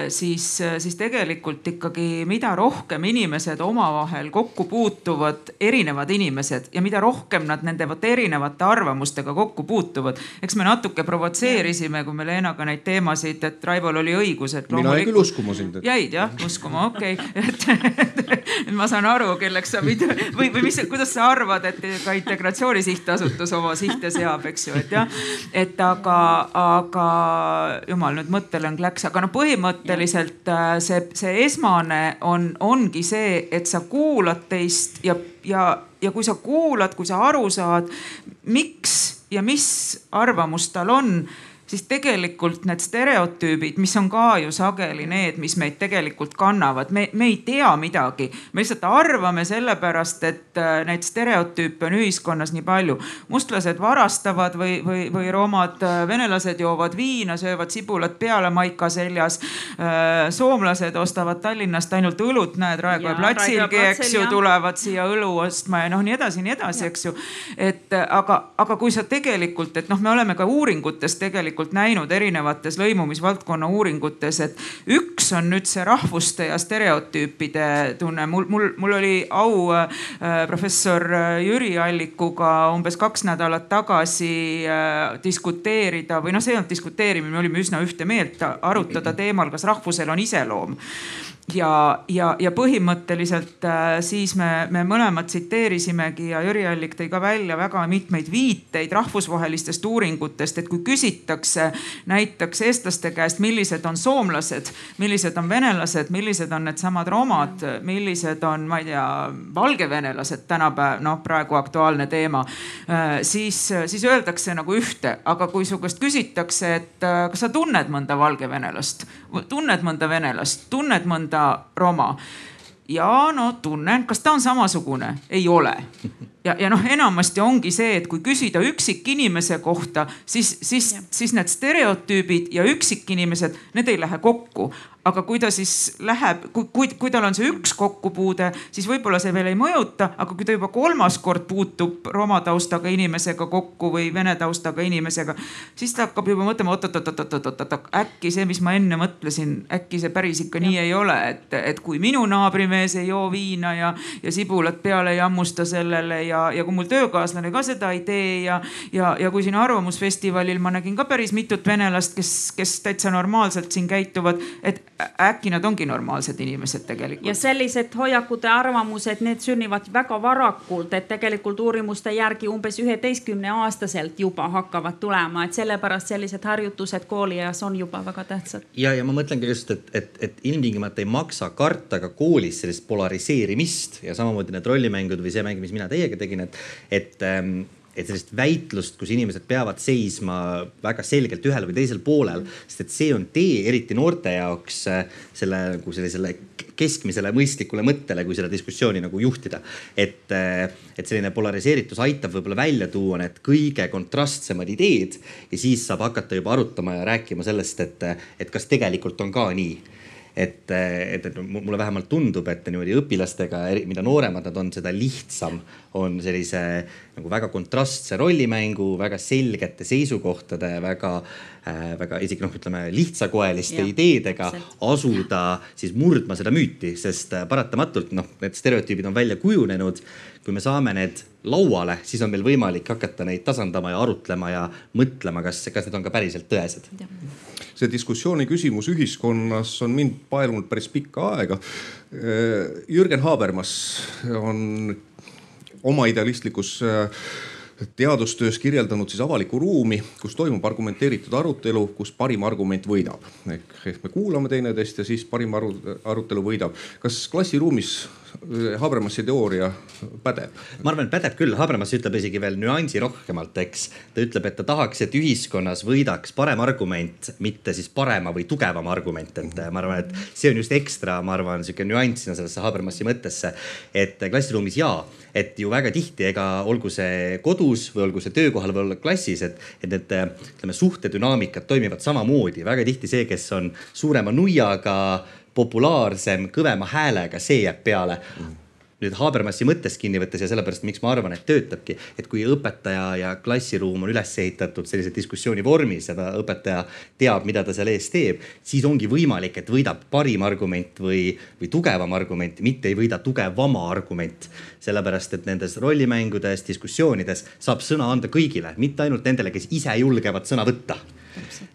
siis, siis tegelikult ikkagi, mida rohkem inimesed omavahel kokku puutuvad, erinevad inimesed ja mida rohkem nad nende vot erinevate arvamustega kokku puutuvad. eks me natuke provotseerisime, kui me Leenaga neid teemasid, et Raivol oli õigus, et. mina jäin küll uskuma sind et.... jäid jah uskuma, okei okay. et, ma saan aru, kelleks sa mind või, või mis, kuidas sa arvad, et ka Integratsiooni Sihtasutus oma sihte seab, eks ju, et jah. et aga, aga jumal nüüd mõttelõng läks, aga no põhimõtteliselt äh, see, see esmane on, ongi see, et sa kuulad teist ja, ja ja kui sa kuulad, kui sa aru saad, miks ja mis arvamus tal on siis tegelikult need stereotüübid, mis on ka ju sageli need, mis meid tegelikult kannavad, me, me ei tea midagi. me lihtsalt arvame sellepärast, et äh, neid stereotüüpe on ühiskonnas nii palju. mustlased varastavad või, või, või romad, äh, venelased joovad viina, söövad sibulat peale maika seljas. Äh, soomlased ostavad Tallinnast ainult õlut, näed Raekoja platsilgi, eks ju, tulevad siia õlu ostma ja noh, nii edasi, nii edasi, eks ju. et aga, aga kui sa tegelikult, et noh, me oleme ka uuringutes tegelikult tegelikult näinud erinevates lõimumisvaldkonna uuringutes, et üks on nüüd see rahvuste ja stereotüüpide tunne. mul, mul, mul oli au äh, professor Jüri Allikuga umbes kaks nädalat tagasi äh, diskuteerida või noh, see ei olnud diskuteerimine, me olime üsna ühte meelt, arutada teemal, kas rahvusel on iseloom ja, ja, ja põhimõtteliselt äh, siis me, me mõlemad tsiteerisimegi ja Jüri Allik tõi ka välja väga mitmeid viiteid rahvusvahelistest uuringutest, et kui küsitakse näiteks eestlaste käest, millised on soomlased, millised on venelased, millised on needsamad romad, millised on, ma ei tea, valgevenelased tänapäev, noh praegu aktuaalne teema, äh, siis, siis öeldakse nagu ühte, aga kui su käest küsitakse, et äh, kas sa tunned mõnda valgevenelast, tunned mõnda venelast, tunned mõnda mõnda roma. Ja no tunnen, kas ta on samasugune, ei ole. ja, ja noh, enamasti ongi see, et kui küsida üksikinimese kohta, siis, siis, siis need stereotüübid ja üksikinimesed, need ei lähe kokku aga kui ta siis läheb, kui, kui, kui tal on see üks kokkupuude, siis võib-olla see veel ei mõjuta, aga kui ta juba kolmas kord puutub roma taustaga inimesega kokku või vene taustaga inimesega, siis ta hakkab juba mõtlema oot-oot-oot-oot-oot-oot, äkki see, mis ma enne mõtlesin, äkki see päris ikka ja. nii ei ole, et, et kui minu naabrimees ei joo viina ja, ja sibulat peale ei hammusta sellele ja, ja kui mul töökaaslane ka seda ei tee ja, ja, ja kui siin Arvamusfestivalil ma nägin ka päris mitut venelast, kes, kes täitsa normaalselt siin käituvad, et äkki nad ongi normaalsed inimesed tegelikult. ja sellised hoiakud ja arvamused, need sünnivad väga varakult, et tegelikult uurimuste järgi umbes üheteistkümne aastaselt juba hakkavad tulema, et sellepärast sellised harjutused koolieas on juba väga tähtsad. ja, ja ma mõtlengi just, et, et, et ilmtingimata ei maksa karta ka koolis sellist polariseerimist ja samamoodi need rollimängud või see mäng, mis mina teiega tegin, et, et ähm, et sellist väitlust, kus inimesed peavad seisma väga selgelt ühel või teisel poolel, sest et see on tee, eriti noorte jaoks selle nagu sellisele keskmisele mõistlikule mõttele, kui seda diskussiooni nagu juhtida. et, et selline polariseeritus aitab võib-olla välja tuua need kõige kontrastsemad ideed ja siis saab hakata juba arutama ja rääkima sellest, et, et kas tegelikult on ka nii et, et, et mulle vähemalt tundub, et niimoodi õpilastega, mida nooremad nad on, seda lihtsam on sellise nagu väga kontrastse rollimängu, väga selgete seisukohtade, väga väga isegi noh, ütleme lihtsakoeliste ja, ideedega asuda siis murdma seda müüti, sest äh, paratamatult noh, need stereotüübid on välja kujunenud. kui me saame need lauale, siis on meil võimalik hakata neid tasandama ja arutlema ja mõtlema, kas, kas need on ka päriselt tõesed see diskussiooni küsimus ühiskonnas on mind paelunud päris pikka aega. Jürgen Habermas on oma idealistlikus äh, teadustöös kirjeldanud siis avalikku ruumi, kus toimub argumenteeritud arutelu, kus parim argument võidab. ehk, me kuulame teineteist ja siis parim aru, arutelu võidab. kas klassiruumis Habermasi teooria pädeb? ma arvan, et pädeb küll, Habermas ütleb isegi veel nüansi rohkemalt, eks. ta ütleb, et ta tahaks, et ühiskonnas võidaks parem argument, mitte siis parema või tugevam argument, et ma arvan, et see on just ekstra, ma arvan, sihuke nüanss sinna sellesse Habermasi mõttesse. et klassiruumis jaa, et ju väga tihti, ega olgu see kodus või olgu see töökohal või olla klassis, et, et need ütleme suhtedünaamikad toimivad samamoodi. väga tihti see, kes on suurema nuiaga populaarsem, kõvema häälega, see jääb peale. Mm. Nüüd Habermasi mõttest kinni võttes ja sellepärast, miks ma arvan, et töötabki, et kui õpetaja ja klassiruum on üles ehitatud sellise diskussiooni vormis ja ta, õpetaja teab, mida ta seal ees teeb, siis ongi võimalik, et võidab parim argument või, või tugevam argument, mitte ei võida tugevam argument. sellepärast, et nendes rollimängudes, diskussioonides saab sõna anda kõigile, mitte ainult nendele, kes ise julgevad sõna võtta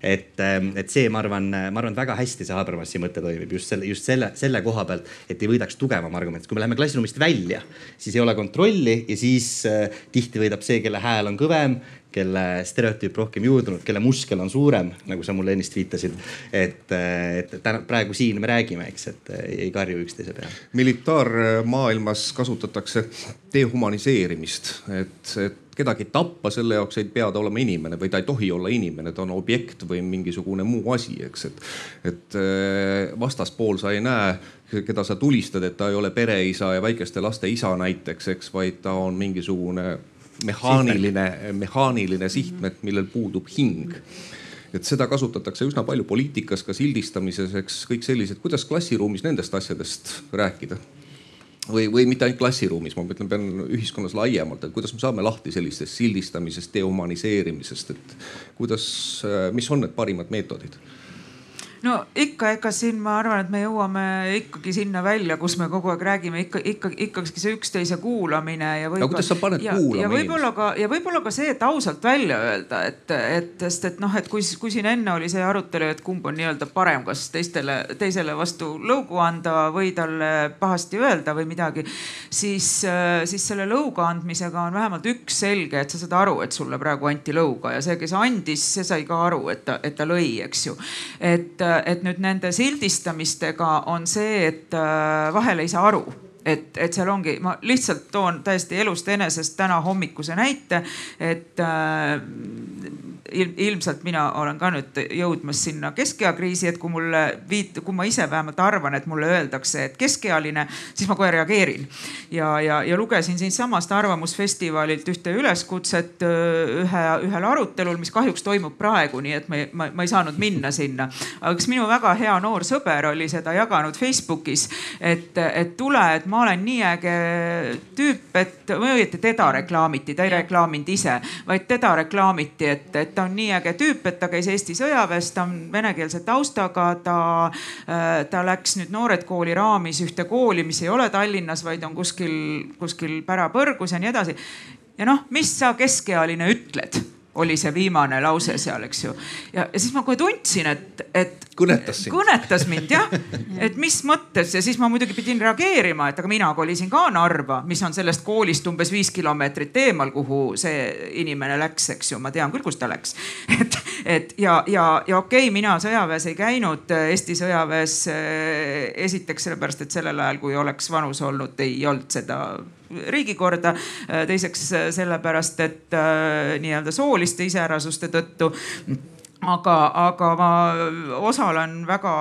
et, ähm, et see, ma arvan, ma arvan, et väga hästi see Habermasi mõte toimib just selle, just selle, selle koha pealt, et ei võidaks tugevam argument. kui me läheme klassiruumist välja, siis ei ole kontrolli ja siis äh, tihti võidab see, kelle hääl on kõvem, kelle stereotüüp rohkem juurdunud, kelle muskel on suurem, nagu sa mulle ennist viitasid. et, äh, et täna praegu siin me räägime, eks, et äh, ei karju üksteise peale. militaarmaailmas kasutatakse dehumaniseerimist, et, et kedagi tappa, selle jaoks ei pea ta olema inimene või ta ei tohi olla inimene, ta on objekt või mingisugune muu asi, eks, et. et äh, vastaspool sa ei näe, keda sa tulistad, et ta ei ole pereisa ja väikeste laste isa näiteks, eks, vaid ta on mingisugune mehaaniline, mehaaniline sihtmärk, millel puudub hing et seda kasutatakse üsna palju poliitikas, ka sildistamises, eks kõik sellised, kuidas klassiruumis nendest asjadest rääkida? Või, või mitte ainult klassiruumis, ma mõtlen, pean ühiskonnas laiemalt, et kuidas me saame lahti sellisest sildistamisest, dehumaniseerimisest, et kuidas, mis on need parimad meetodid no ikka, ega siin ma arvan, et me jõuame ikkagi sinna välja, kus me kogu aeg räägime ikka, ikka, ikkagi see üksteise kuulamine ja võib-olla. kuidas sa paned ja, kuulama? ja võib-olla ka ja võib-olla ka see, et ausalt välja öelda, et, et sest et noh, et kui, kui siin enne oli see arutelu, et kumb on nii-öelda parem, kas teistele, teisele vastu lõugu anda või talle pahasti öelda või midagi, siis, siis selle lõuga andmisega on vähemalt üks selge, et sa saad aru, et sulle praegu anti lõuga ja see, kes andis, see sai ka aru, et ta, et ta lõi, eks ju. et et nüüd nende sildistamistega on see, et äh, vahel ei saa aru et, et seal ongi, ma lihtsalt toon täiesti elust enesest täna hommikuse näite, et äh, ilmselt mina olen ka nüüd jõudmas sinna keskeakriisi, et kui mulle viit-, kui ma ise vähemalt arvan, et mulle öeldakse, et keskealine, siis ma kohe reageerin. ja, ja, ja lugesin siinsamast Arvamusfestivalilt ühte üleskutset ühe, ühel arutelul, mis kahjuks toimub praegu, nii et ma, ma, ma ei saanud minna sinna. aga üks minu väga hea noor sõber oli seda jaganud Facebookis, et, et tule, et ma olen nii äge tüüp, et või õieti teda reklaamiti, ta ei reklaaminud ise, vaid teda reklaamiti, et, et ta on nii äge tüüp, et ta käis Eesti sõjaväes, ta on venekeelse taustaga, ta, äh, ta läks nüüd Noored Kooli raamis ühte kooli, mis ei ole Tallinnas, vaid on kuskil, kuskil pärapõrgus ja nii edasi. ja noh, mis sa keskealine ütled oli see viimane lause seal, eks ju. ja, siis ma kohe tundsin, et, et. kõnetas sind. kõnetas mind [laughs] jah, et mis mõttes ja siis ma muidugi pidin reageerima, et aga mina kolisin ka Narva, mis on sellest koolist umbes viis kilomeetrit eemal, kuhu see inimene läks, eks ju, ma tean küll, kus ta läks. [laughs] et, et ja, ja, ja okei okay,, mina sõjaväes ei käinud, Eesti sõjaväes esiteks sellepärast, et sellel ajal, kui oleks vanus olnud, ei olnud seda riigikorda. teiseks sellepärast, et nii-öelda sooliste iseärasuste tõttu aga, aga ma osalen väga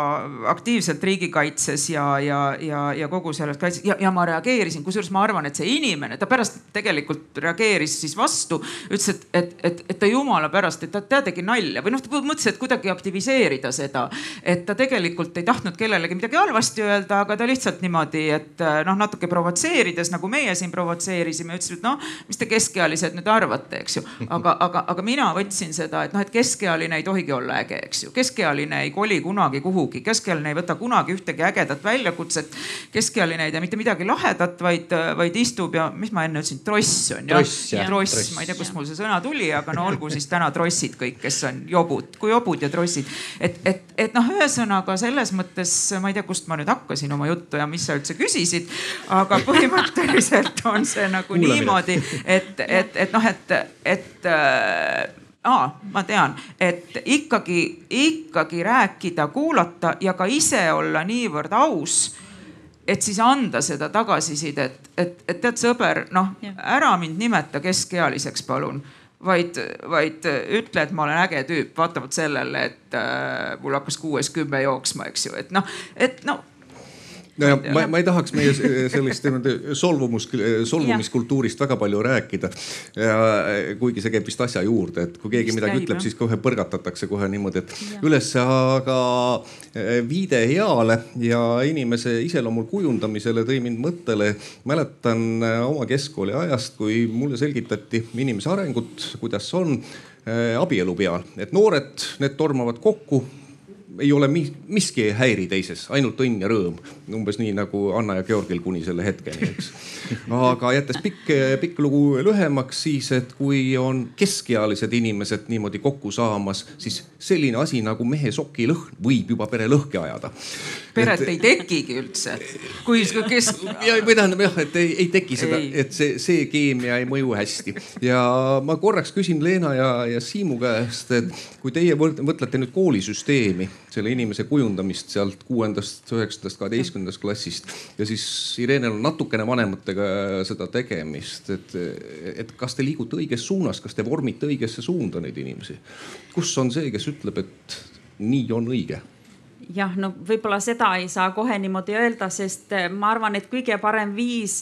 aktiivselt riigikaitses ja, ja, ja, ja kogu selles kaitses ja, ja ma reageerisin, kusjuures ma arvan, et see inimene, ta pärast tegelikult reageeris siis vastu, ütles, et, et, et, et ta jumala pärast, et ta, ta tegi nalja või noh, ta mõtles, et kuidagi aktiviseerida seda. et ta tegelikult ei tahtnud kellelegi midagi halvasti öelda, aga ta lihtsalt niimoodi, et noh, natuke provotseerides nagu meie siin provotseerisime, ütles, et noh, mis te keskealised nüüd arvate, eks ju. aga, aga, aga mina võtsin seda, et noh, et keskealine ei tohi tohigi olla äge, eks ju. keskealine ei koli kunagi kuhugi, keskealine ei võta kunagi ühtegi ägedat väljakutset. keskealine ei tee mitte midagi lahedat, vaid, vaid istub ja mis ma enne ütlesin, tross on ju. tross, tross., ma ei tea, kust mul see sõna tuli, aga no olgu siis täna trossid kõik, kes on jobud, kui jobud ja trossid. et, et, et noh, ühesõnaga selles mõttes ma ei tea, kust ma nüüd hakkasin oma juttu ja mis sa üldse küsisid. aga põhimõtteliselt on see nagu Kuulamine. niimoodi, et, et, et noh, et, et äh, aa, ma tean, et ikkagi, ikkagi rääkida, kuulata ja ka ise olla niivõrd aus et siis anda seda tagasisidet, et, et tead sõber, noh ära mind nimeta keskealiseks, palun vaid, vaid ütle, et ma olen äge tüüp, vaatamata sellele, et äh, mul hakkas kuues kümme jooksma, eks ju, et noh, et no no ja ma, ma ei tahaks meie sellist solvumus, solvumiskultuurist väga palju rääkida. kuigi see käib vist asja juurde, et kui keegi vist midagi käib, ütleb, siis kohe põrgatatakse kohe niimoodi, et ja. ülesse, aga eh, viide heale ja inimese iseloomul kujundamisele tõi mind mõttele. mäletan eh, oma keskkooli ajast, kui mulle selgitati inimese arengut, kuidas on eh, abielu peal, et noored, need tormavad kokku ei ole miski ei häiri teises, ainult õnn ja rõõm. umbes nii nagu Anna ja Georgil kuni selle hetkeni, eks. aga jättes pikk, pikk lugu lühemaks, siis et kui on keskealised inimesed niimoodi kokku saamas, siis selline asi nagu mehe sokilõhn võib juba pere lõhki ajada. peret et, ei tekigi üldse, kui kes. või tähendab jah, et ei, ei teki seda, et see, see keemia ei mõju hästi. ja ma korraks küsin Leena ja, ja Siimu käest, et kui teie mõtlete nüüd koolisüsteemi selle inimese kujundamist sealt kuuendast, üheksandast, kaheteistkümnendast klassist ja siis Irenel on natukene vanematega seda tegemist, et, et kas te liigute õiges suunas, kas te vormite õigesse suunda neid inimesi? kus on see, kes ütleb, et nii on õige? jah, no võib-olla seda ei saa kohe niimoodi öelda, sest ma arvan, et kõige parem viis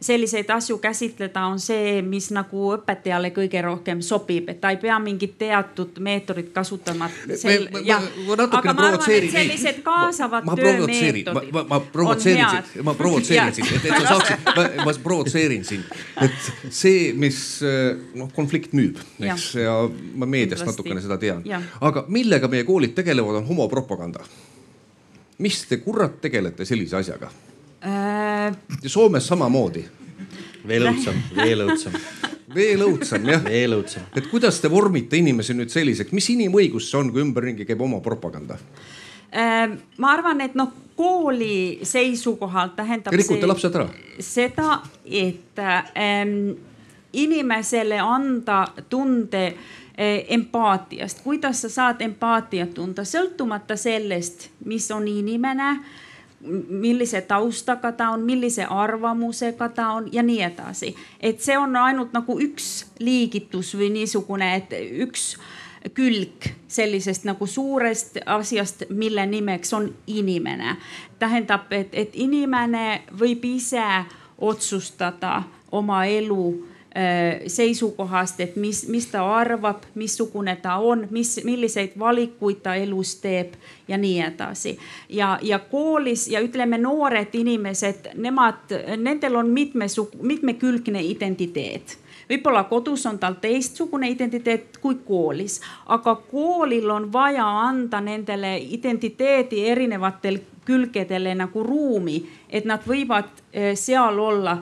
selliseid asju käsitleda, on see, mis nagu õpetajale kõige rohkem sobib, et ta ei pea mingit teatud meetodit kasutama. ma natukene provotseerin. sellised kaasavad ma, töömeetodid. ma, ma provotseerin sind, ma provotseerin [laughs] sind, et, et sa saaksid, ma, ma provotseerin sind, et see, mis noh, konflikt müüb, eks ja, ja ma meediast natukene seda tean. aga millega meie koolid tegelevad, on homopropaganda. mis te kurat tegelete sellise asjaga? Äh.... Soomes samamoodi. veel õudsem, veel õudsem [laughs] veel õudsem jah. veel õudsem. et kuidas te vormite inimesi nüüd selliseks, mis inimõigus see on, kui ümberringi käib oma propaganda? Äh, ma arvan, et noh, kooli seisukohalt tähendab. rikute lapsed ära? seda, et ähm, inimesele anda tunde äh, empaatiast, kuidas sa saad empaatiat tunda, sõltumata sellest, mis on inimene millise taustaga ta on, millise arvamusega ta on ja nii edasi. et see on ainult nagu üks liigitus või niisugune, et üks külg sellisest nagu suurest asjast, mille nimeks on inimene. tähendab, et, et inimene võib ise otsustada oma elu seisukohast, et mis, mis ta arvab, missugune ta on, mis, milliseid valikuid ta elus teeb ja nii edasi. ja, ja koolis ja ütleme, noored inimesed, nemad, nendel on mitmesug-, mitmekülgne identiteet võib-olla kodus on tal teistsugune identiteet kui koolis, aga koolil on vaja anda nendele identiteedi erinevatel külgedele nagu ruumi, et nad võivad seal olla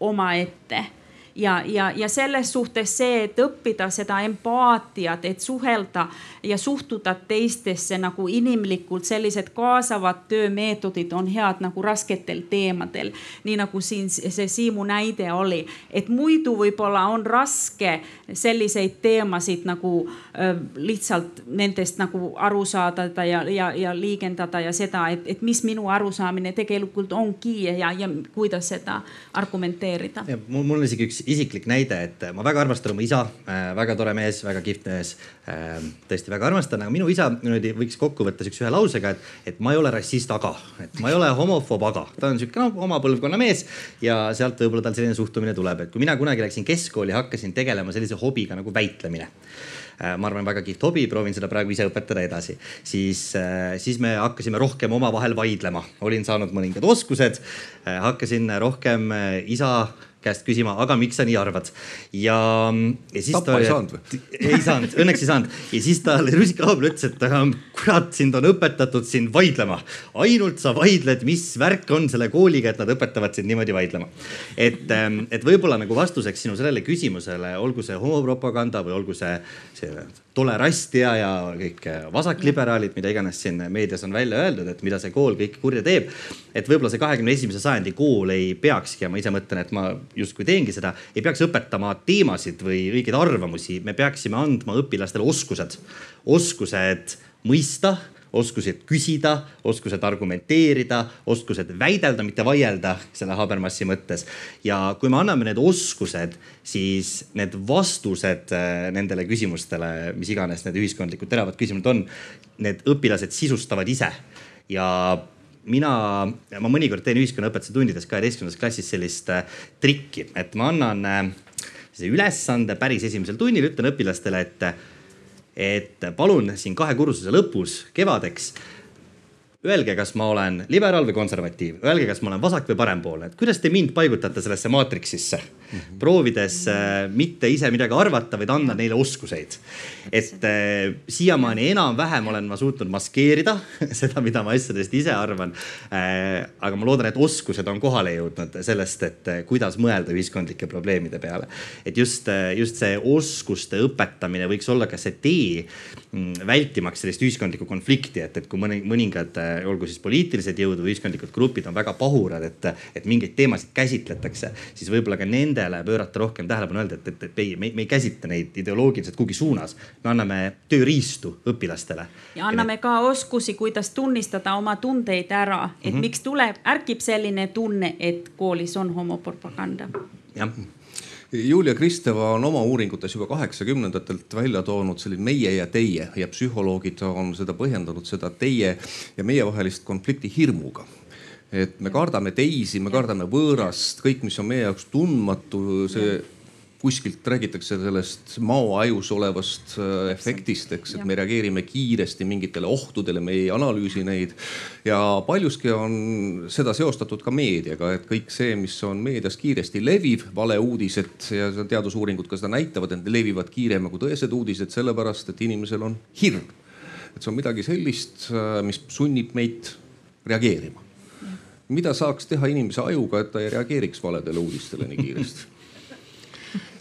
omaette ja, ja, ja selles suhtes see, et õppida seda empaatiat, et suhelda ja suhtuda teistesse nagu inimlikult, sellised kaasavad töömeetodid on head nagu rasketel teemadel. nii nagu siin see Siimu näide oli, et muidu võib-olla on raske selliseid teemasid nagu lihtsalt nendest nagu aru saada ja, ja, ja liigendada ja seda, et, et mis minu arusaamine tegelikult ongi ja, ja kuidas seda argumenteerida. mul, mul on isegi üks isiklik näide, et ma väga armastan oma isa, äh, väga tore mees, väga kihvt mees. Äh, tõesti väga armastan, aga minu isa niimoodi võiks kokku võtta siukse ühe lausega, et, et ma ei ole rassist, aga, et ma ei ole homofoob, aga ta on sihuke noh, oma põlvkonna mees ja sealt võib-olla tal selline suhtumine tuleb, et kui mina kunagi läksin keskkooli, hakkasin tegelema sellise hobiga nagu väitlemine äh, ma arvan, väga kihvt hobi, proovin seda praegu ise õpetada edasi. siis, siis me hakkasime rohkem omavahel vaidlema, olin saanud mõningad oskused, hakkasin rohkem isa käest küsima, aga miks sa nii arvad? ja, ja siis Tappa ta. ei saanud või? [laughs] ei saanud, õnneks ei saanud ja siis ta rusikahaua peal ütles, et aga kurat, sind on õpetatud siin vaidlema. ainult sa vaidled, mis värk on selle kooliga, et nad õpetavad sind niimoodi vaidlema. et, ähm, et võib-olla nagu vastuseks sinu sellele küsimusele, olgu see homopropaganda või olgu see, see tolerastia ja kõik vasakliberaalid, mida iganes siin meedias on välja öeldud, et mida see kool kõike kurja teeb. et võib-olla see kahekümne esimese sajandi kool ei peakski ja ma ise mõtlen, et ma justkui teengi seda, ei peaks õpetama teemasid või õigeid arvamusi, me peaksime andma õpilastele oskused, oskused mõista oskused küsida, oskused argumenteerida, oskused väidelda, mitte vaielda selle Habermassi mõttes. ja kui me anname need oskused, siis need vastused äh, nendele küsimustele, mis iganes need ühiskondlikud teravad küsimused on, need õpilased sisustavad ise ja mina, ma mõnikord teen ühiskonnaõpetuse tundides kaheteistkümnendas klassis sellist äh, trikki, et ma annan äh, ülesande päris esimesel tunnil, ütlen õpilastele, et, et palun siin kahe kursuse lõpus kevadeks öelge, kas ma olen liberaal või konservatiiv, öelge, kas ma olen vasak või parempoolne, et kuidas te mind paigutate sellesse maatriksisse mm. -hmm. proovides äh, mitte ise midagi arvata, vaid anda neile oskuseid. et äh, siiamaani enam-vähem olen ma suutnud maskeerida [laughs] seda, mida ma asjadest ise arvan äh,. aga ma loodan, et oskused on kohale jõudnud sellest, et äh, kuidas mõelda ühiskondlike probleemide peale. et just, äh, just see oskuste õpetamine võiks olla ka see tee mm, vältimaks sellist ühiskondlikku konflikti, et, et kui mõni, mõningad äh, Äh, olgu siis poliitilised jõud või ühiskondlikud grupid on väga pahurad, et, et mingeid teemasid käsitletakse, siis võib-olla ka nendele pöörata rohkem tähelepanu, öelda, et, et, et ei, me, me ei käsitle neid ideoloogiliselt kuhugi suunas. me anname tööriistu õpilastele. ja anname ka oskusi, kuidas tunnistada oma tundeid ära, et mm -hmm. miks tuleb, ärgib selline tunne, et koolis on homopropaganda. jah Julia Kristeva on oma uuringutes juba kaheksakümnendatelt välja toonud selline meie ja teie ja psühholoogid on seda põhjendanud, seda teie ja meie vahelist konflikti hirmuga. Et me kardame teisi, me kardame võõrast, kõik, mis on meie jaoks tundmatu, see kuskilt räägitakse sellest mao ajus olevast äh, efektist, eks, et me reageerime kiiresti mingitele ohtudele, me ei analüüsi neid. ja paljuski on seda seostatud ka meediaga, et kõik see, mis on meedias kiiresti leviv, valeuudised ja teadusuuringud ka seda näitavad, et levivad kiiremini kui tõesed uudised, sellepärast et inimesel on hirm. et see on midagi sellist, äh, mis sunnib meid reageerima. Mida saaks teha inimese ajuga, et ta ei reageeriks valedele uudistele nii kiiresti [laughs]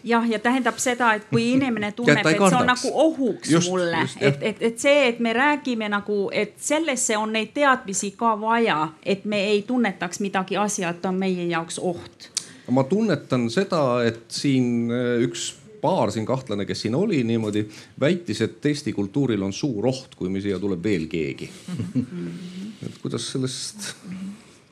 jah, ja tähendab seda, et kui inimene [laughs] tunneb, et see on nagu ohuks just, mulle, et, et, et see, et me räägime nagu, et sellesse on neid teadmisi ka vaja, et me ei tunnetaks midagi asjata on meie jaoks oht. ma tunnetan seda, et siin äh, üks paar siin kahtlane, kes siin oli niimoodi, väitis, et Eesti kultuuril on suur oht, kui siia tuleb veel keegi. [laughs] Et kuidas sellest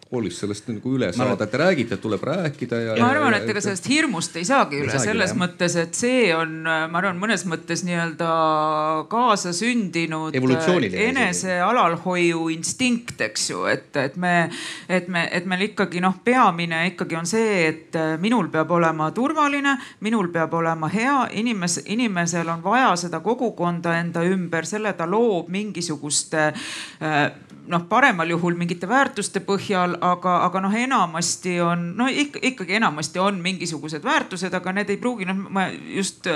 koolis sellest nagu üle saada, et te räägite, et tuleb rääkida ja. ma arvan, et ega sellest hirmust ei saagi üle, selles üle, mõttes, et see on, ma arvan, mõnes mõttes nii-öelda kaasasündinud enese alalhoiu instinkt, eks ju, et, et me, et me, et meil ikkagi noh, peamine ikkagi on see, et minul peab olema turvaline, minul peab olema hea, inimes-, inimesel on vaja seda kogukonda enda ümber, selle ta loob mingisuguste noh, paremal juhul mingite väärtuste põhjal, aga, aga noh, enamasti on, no ikka, ikkagi enamasti on mingisugused väärtused, aga need ei pruugi, noh, ma just,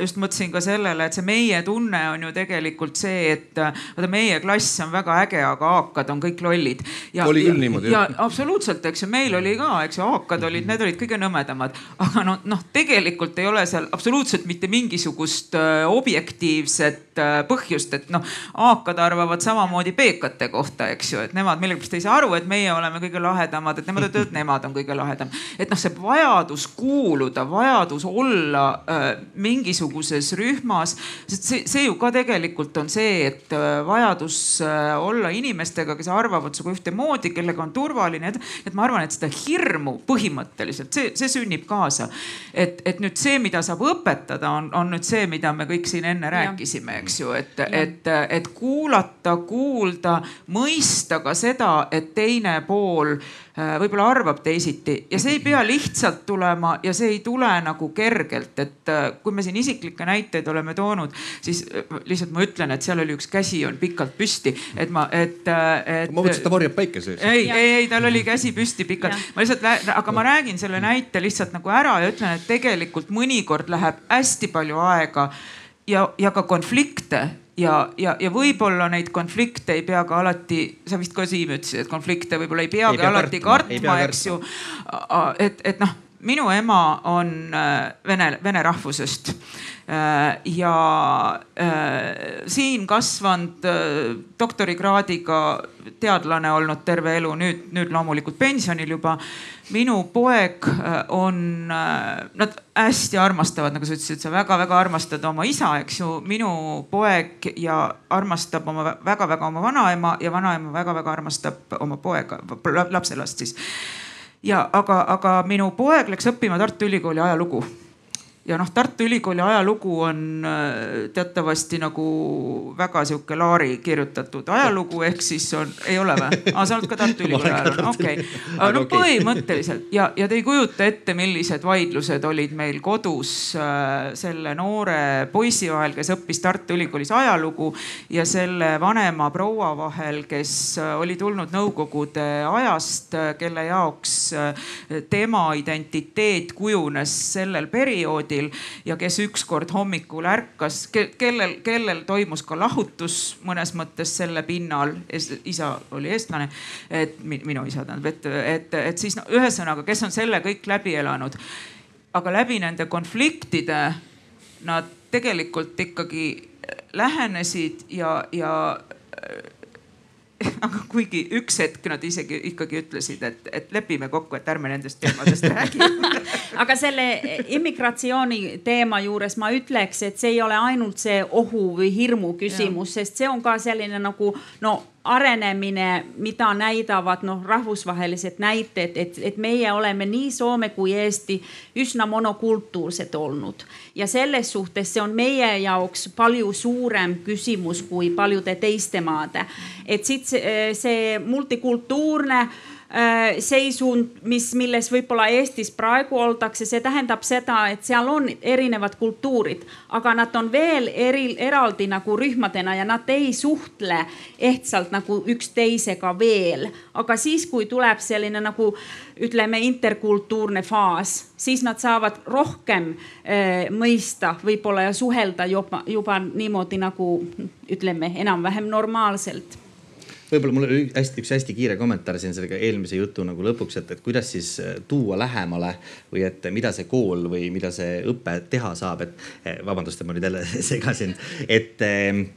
just mõtlesin ka sellele, et see meie tunne on ju tegelikult see, et vaata, meie klass on väga äge, aga AK-d on kõik lollid. oli küll niimoodi. ja absoluutselt, eks ju, meil oli ka, eks ju, AK-d olid, need olid kõige nõmedamad, aga no, noh, tegelikult ei ole seal absoluutselt mitte mingisugust äh, objektiivset äh, põhjust, et noh, AK-d arvavad samamoodi beekate kohta, eks ju, et nemad millegipärast ei saa aru, et meie oleme kõige lahedamad, et nemad ütlevad, et nemad on kõige lahedam. et noh, see vajadus kuuluda, vajadus olla äh, mingisuguses rühmas, sest see, see ju ka tegelikult on see, et äh, vajadus äh, olla inimestega, kes arvavad sinuga ühtemoodi, kellega on turvaline, et ma arvan, et seda hirmu põhimõtteliselt see, see sünnib kaasa. et, et nüüd see, mida saab õpetada, on, on nüüd see, mida me kõik siin enne rääkisime, eks ju, et, et, et kuulata, kuulda, mõista ka seda, et teine pool Äh, võib-olla arvab teisiti. Ja see ei pea lihtsalt tulema ja see ei tule nagu kergelt, et äh, kui me siin isiklikke näiteid oleme toonud, siis äh, lihtsalt ma ütlen, et seal oli üks käsi on pikalt püsti, et ma, et, et. ma mõtlesin, et ta varjab päikese ees. ei, ei, ei, tal oli käsi püsti pikalt, ma lihtsalt, aga ma räägin selle näite lihtsalt nagu ära ja ütlen, et tegelikult mõnikord läheb hästi palju aega ja, ja ka konflikte ja, ja, ja võib-olla neid konflikte ei pea ka alati, sa vist ka Siim ütlesid, et konflikte võib-olla ei peagi ei pea alati kartma, kartma, eks ju. et, et noh, minu ema on äh, vene, vene rahvusest ja äh, siin kasvanud doktorikraadiga teadlane olnud terve elu, nüüd, nüüd loomulikult pensionil juba minu poeg äh, on, äh, nad hästi armastavad, nagu sa ütlesid, sa väga-väga armastad oma isa, eks ju. minu poeg ja armastab oma väga-väga oma vanaema ja vanaema väga-väga armastab oma poega, lapselast siis. ja aga, aga minu poeg läks õppima Tartu Ülikooli ajalugu ja noh, Tartu Ülikooli ajalugu on äh, teatavasti nagu väga sihuke Laari kirjutatud ajalugu, ehk siis on, ei ole või? aa, sa oled ka Tartu Ülikooli ajaloo, okei. no põhimõtteliselt ja, ja te ei kujuta ette, millised vaidlused olid meil kodus äh, selle noore poisi vahel, kes õppis Tartu Ülikoolis ajalugu ja selle vanema proua vahel, kes äh, oli tulnud Nõukogude ajast, kelle jaoks tema identiteet kujunes sellel perioodil perioodil ja kes ükskord hommikul ärkas, kellel, kellel toimus ka lahutus mõnes mõttes selle pinnal. isa oli eestlane, et minu isa tähendab, et, et, et siis no, ühesõnaga, kes on selle kõik läbi elanud. aga läbi nende konfliktide nad tegelikult ikkagi lähenesid ja, ja aga kuigi üks hetk nad isegi ikkagi ütlesid, et, et lepime kokku, et ärme nendest teemadest räägi [laughs] aga selle immigratsiooni teema juures ma ütleks, et see ei ole ainult see ohu või hirmu küsimus, sest see on ka selline nagu no arenemine, mida näidavad noh, rahvusvahelised näited, et, et meie oleme nii Soome kui Eesti üsna monokultuursed olnud. ja selles suhtes see on meie jaoks palju suurem küsimus kui paljude teiste maade. et siit see, see multikultuurne Äh, seisund, mis, milles võib-olla Eestis praegu oldakse, see tähendab seda, et seal on erinevad kultuurid, aga nad on veel eri, eraldi nagu rühmadena ja nad ei suhtle ehtsalt nagu üksteisega veel. aga siis, kui tuleb selline nagu ütleme, interkultuurne faas, siis nad saavad rohkem äh, mõista võib-olla ja suhelda juba, juba niimoodi nagu ütleme enam-vähem normaalselt võib-olla mul oli hästi, üks hästi kiire kommentaar siin selle eelmise jutu nagu lõpuks, et, et kuidas siis äh, tuua lähemale või et mida see kool või mida see õpe teha saab, et eh, vabandust, et ma nüüd jälle [laughs] segasin, et ähm,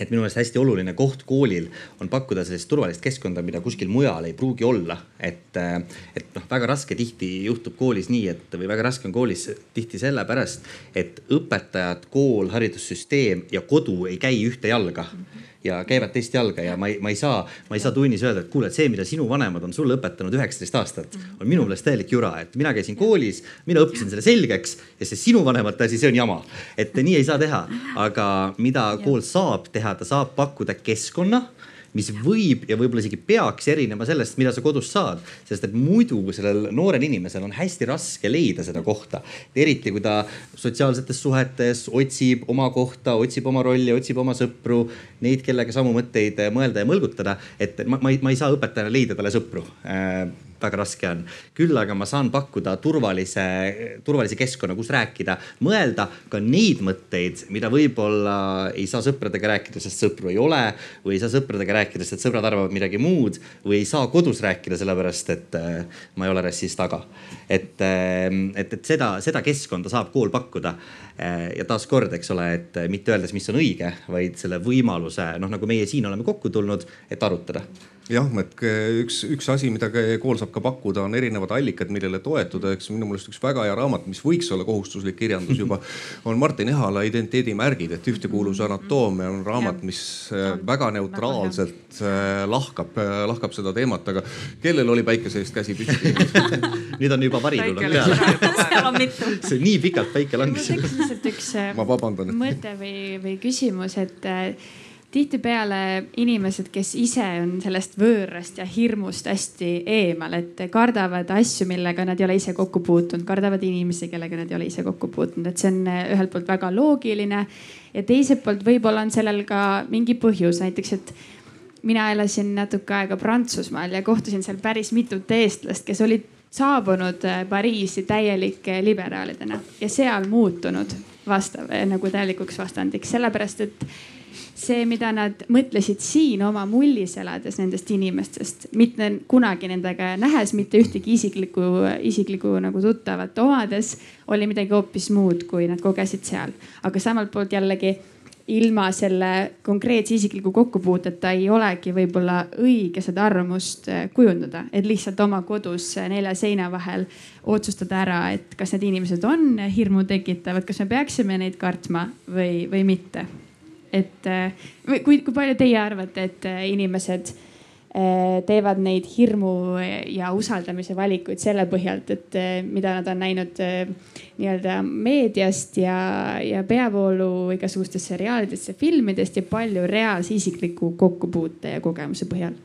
et minu meelest hästi oluline koht koolil on pakkuda sellist turvalist keskkonda, mida kuskil mujal ei pruugi olla. et, äh, et noh, väga raske tihti juhtub koolis nii, et või väga raske on koolis tihti sellepärast, et õpetajad, kool, haridussüsteem ja kodu ei käi ühte jalga mm. -hmm ja käivad teist jalga ja ma ei, ma ei saa, ma ei saa tunnis öelda, et kuule, et see, mida sinu vanemad on sulle õpetanud üheksateist aastat, on minu meelest täielik jura, et mina käisin koolis, mina õppisin selle selgeks ja see sinu vanemate asi, see on jama. et nii ei saa teha, aga mida kool saab teha, ta saab pakkuda keskkonna mis võib ja võib-olla isegi peaks erinema sellest, mida sa kodus saad. sest et muidu sellel noorel inimesel on hästi raske leida seda kohta. eriti kui ta sotsiaalsetes suhetes otsib oma kohta, otsib oma rolli, otsib oma sõpru, neid, kellega samu mõtteid mõelda ja mõlgutada. et ma, ma ei, ma ei saa õpetajana leida talle sõpru äh, väga raske on. küll aga ma saan pakkuda turvalise, turvalise keskkonna, kus rääkida, mõelda ka neid mõtteid, mida võib-olla ei saa sõpradega rääkida, sest sõpru ei ole. või ei saa sõpradega rääkida, sest sõbrad arvavad midagi muud või ei saa kodus rääkida, sellepärast et äh, ma ei ole rassis taga. et, äh, et, et seda, seda keskkonda saab kool pakkuda. Äh, ja taaskord, eks ole, et mitte öeldes, mis on õige, vaid selle võimaluse, noh nagu meie siin oleme kokku tulnud, et arutada jah, et üks, üks asi, mida kool saab ka pakkuda, on erinevad allikad, millele toetuda, eks minu meelest üks väga hea raamat, mis võiks olla kohustuslik kirjandus juba, [laughs] on Martin Ehala Identiteedimärgid, et ühtekuuluvuse anatoomia on raamat, mis äh, väga neutraalselt äh, lahkab, äh, lahkab seda teemat, aga kellel oli päikese eest käsi püsti? [laughs] Nüüd on juba vari tulnud peale. see [laughs] nii pikalt päike langes. mul tekkis lihtsalt üks ma vabandan, mõte või, või küsimus, et tihtipeale inimesed, kes ise on sellest võõrast ja hirmust hästi eemal, et kardavad asju, millega nad ei ole ise kokku puutunud, kardavad inimesi, kellega nad ei ole ise kokku puutunud, et see on eh, ühelt poolt väga loogiline. ja teiselt poolt võib-olla on sellel ka mingi põhjus, näiteks, et mina elasin natuke aega Prantsusmaal ja kohtasin seal päris mitut eestlast, kes olid saabunud eh, Pariisi täielike liberaalidena ja seal muutunud vastav nagu täielikuks vastandiks, sellepärast et see, mida nad mõtlesid siin oma mullis elades nendest inimestest, mitte kunagi nendega nähes, mitte ühtegi isiklikku, isiklikku nagu tuttavat omades, oli midagi hoopis muud, kui nad kogesid seal. aga samalt poolt jällegi ilma selle konkreetse isikliku kokkupuuteta ei olegi võib-olla õige seda arvamust eh, kujundada, et lihtsalt oma kodus nelja seina vahel otsustada ära, et kas need inimesed on hirmu tekitavad, kas me peaksime neid kartma või, või mitte et äh, kui, kui palju teie arvate, et äh, inimesed äh, teevad neid hirmu ja usaldamise valikuid selle põhjalt, et mida nad on näinud nii-öelda meediast ja, ja peavoolu igasugustest seriaalidest ja filmidest ja palju reaalse isikliku kokkupuute ja kogemuse põhjal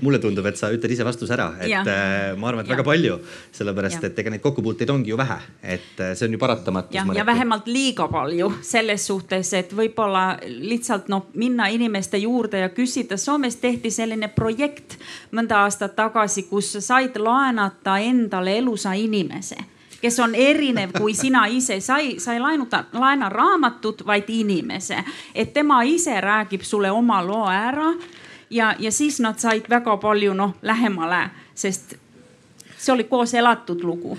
mulle tundub, et sa ütled ise vastuse ära, et ja. Äh, ma arvan, et ja. väga palju, sellepärast ja. et ega neid kokkupuuteid ongi ju vähe, et äh, see on ju paratamatus. ja, ja vähemalt liiga palju selles suhtes, et võib-olla lihtsalt noh, minna inimeste juurde ja küsida. Soomes tehti selline projekt mõnda aastat tagasi, kus said laenata endale elusa inimese kes on erinev kui [laughs] sina ise, sa ei, sa ei laenuta, laena raamatut, vaid inimese, et tema ise räägib sulle oma loo ära ja, ja siis nad said väga palju noh lähemale, sest see oli koos elatud lugu.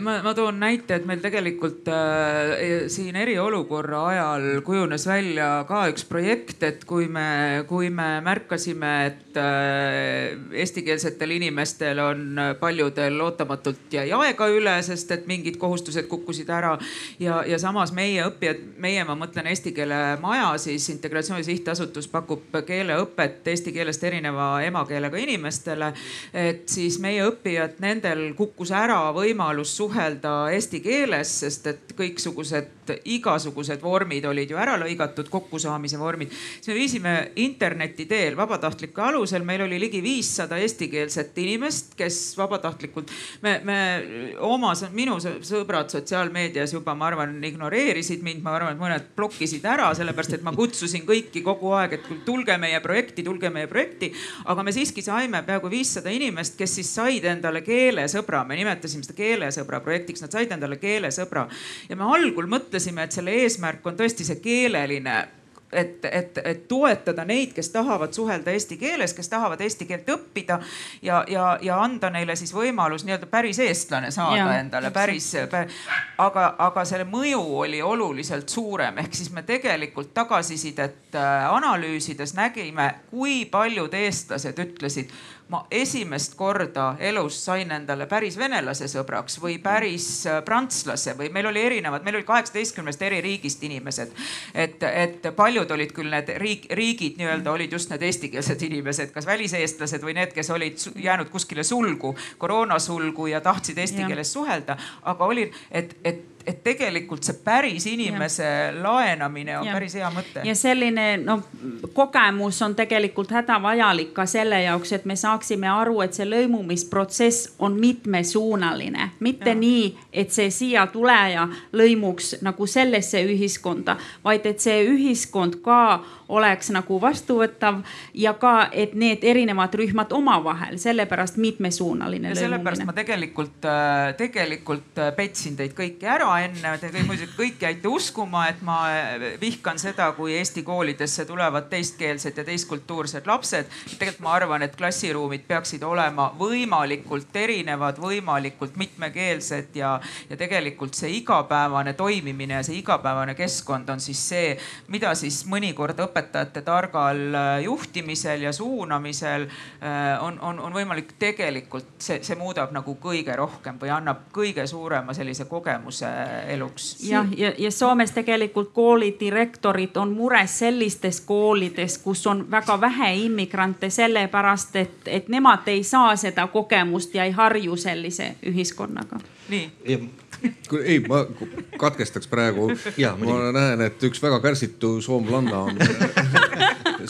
ma, ma toon näite, et meil tegelikult äh, e, siin eriolukorra ajal kujunes välja ka üks projekt, et kui me, kui me märkasime, et äh, eestikeelsetel inimestel on paljudel ootamatult jäi aega üle, sest et mingid kohustused kukkusid ära. ja, ja samas meie õppijad, meie, ma mõtlen Eesti Keele Maja, siis Integratsiooni Sihtasutus pakub keeleõpet eesti keelest erineva emakeelega inimestele. et siis meie õppijad nendel kukkus ära võimalus suhelda eesti keeles, sest et kõiksugused, igasugused vormid olid ju ära lõigatud, kokkusaamise vormid. siis me viisime interneti teel vabatahtlike alusel, meil oli ligi viissada eestikeelset inimest, kes vabatahtlikult, me, me oma, minu sõbrad sotsiaalmeedias juba, ma arvan, ignoreerisid mind, ma arvan, et mõned blokkisid ära, sellepärast et ma kutsusin kõiki kogu aeg, et tulge meie projekti, tulge meie projekti. aga me siiski saime peaaegu viissada inimest, kes siis said endale keele keelesõbra, me nimetasime seda keelesõbra projektiks, nad said endale keelesõbra. ja me algul mõtlesime, et selle eesmärk on tõesti see keeleline et, et, et toetada neid, kes tahavad suhelda eesti keeles, kes tahavad eesti keelt õppida ja, ja, ja anda neile siis võimalus nii-öelda päris eestlane saada ja, endale päris pär,. aga, aga selle mõju oli oluliselt suurem, ehk siis me tegelikult tagasisidet äh, analüüsides nägime, kui paljud eestlased ütlesid ma esimest korda elus sain endale päris venelase sõbraks või päris äh, prantslase või meil oli erinevad, meil oli kaheksateistkümnest eri riigist inimesed. et, et paljud olid küll need riik, riigid nii-öelda olid just need eestikeelsed inimesed, kas väliseestlased või need, kes olid jäänud kuskile sulgu, koroonasulgu ja tahtsid eesti keeles suhelda, aga oli, et, et et tegelikult see päris inimese ja. laenamine on ja. päris hea mõte. ja selline noh, kogemus on tegelikult hädavajalik ka selle jaoks, et me saaksime aru, et see lõimumisprotsess on mitmesuunaline, mitte ja. nii, et see siia tuleja lõimuks nagu sellesse ühiskonda, vaid et see ühiskond ka oleks nagu vastuvõtav ja ka, et need erinevad rühmad omavahel, sellepärast mitmesuunaline. ja sellepärast ma tegelikult, äh, tegelikult äh, petsin teid kõiki ära enne, te kõik muidugi kõik jäite uskuma, et ma äh, vihkan seda, kui Eesti koolidesse tulevad teistkeelsed ja teistkultuursed lapsed. tegelikult ma arvan, et klassiruumid peaksid olema võimalikult erinevad, võimalikult mitmekeelsed ja, ja tegelikult see igapäevane toimimine ja see igapäevane keskkond on siis see, mida siis mõnikord õpetajad õpetajate targal äh, juhtimisel ja suunamisel äh, on, on, on võimalik tegelikult see, see muudab nagu kõige rohkem või annab kõige suurema sellise kogemuse eluks. jah, ja, ja, ja Soomes tegelikult koolidirektorid on mures sellistes koolides, kus on väga vähe immigrante, sellepärast et, et nemad ei saa seda kogemust ja ei harju sellise ühiskonnaga. nii ei, ma katkestaks praegu. ma näen, et üks väga kärsitu soomlanna on. [laughs]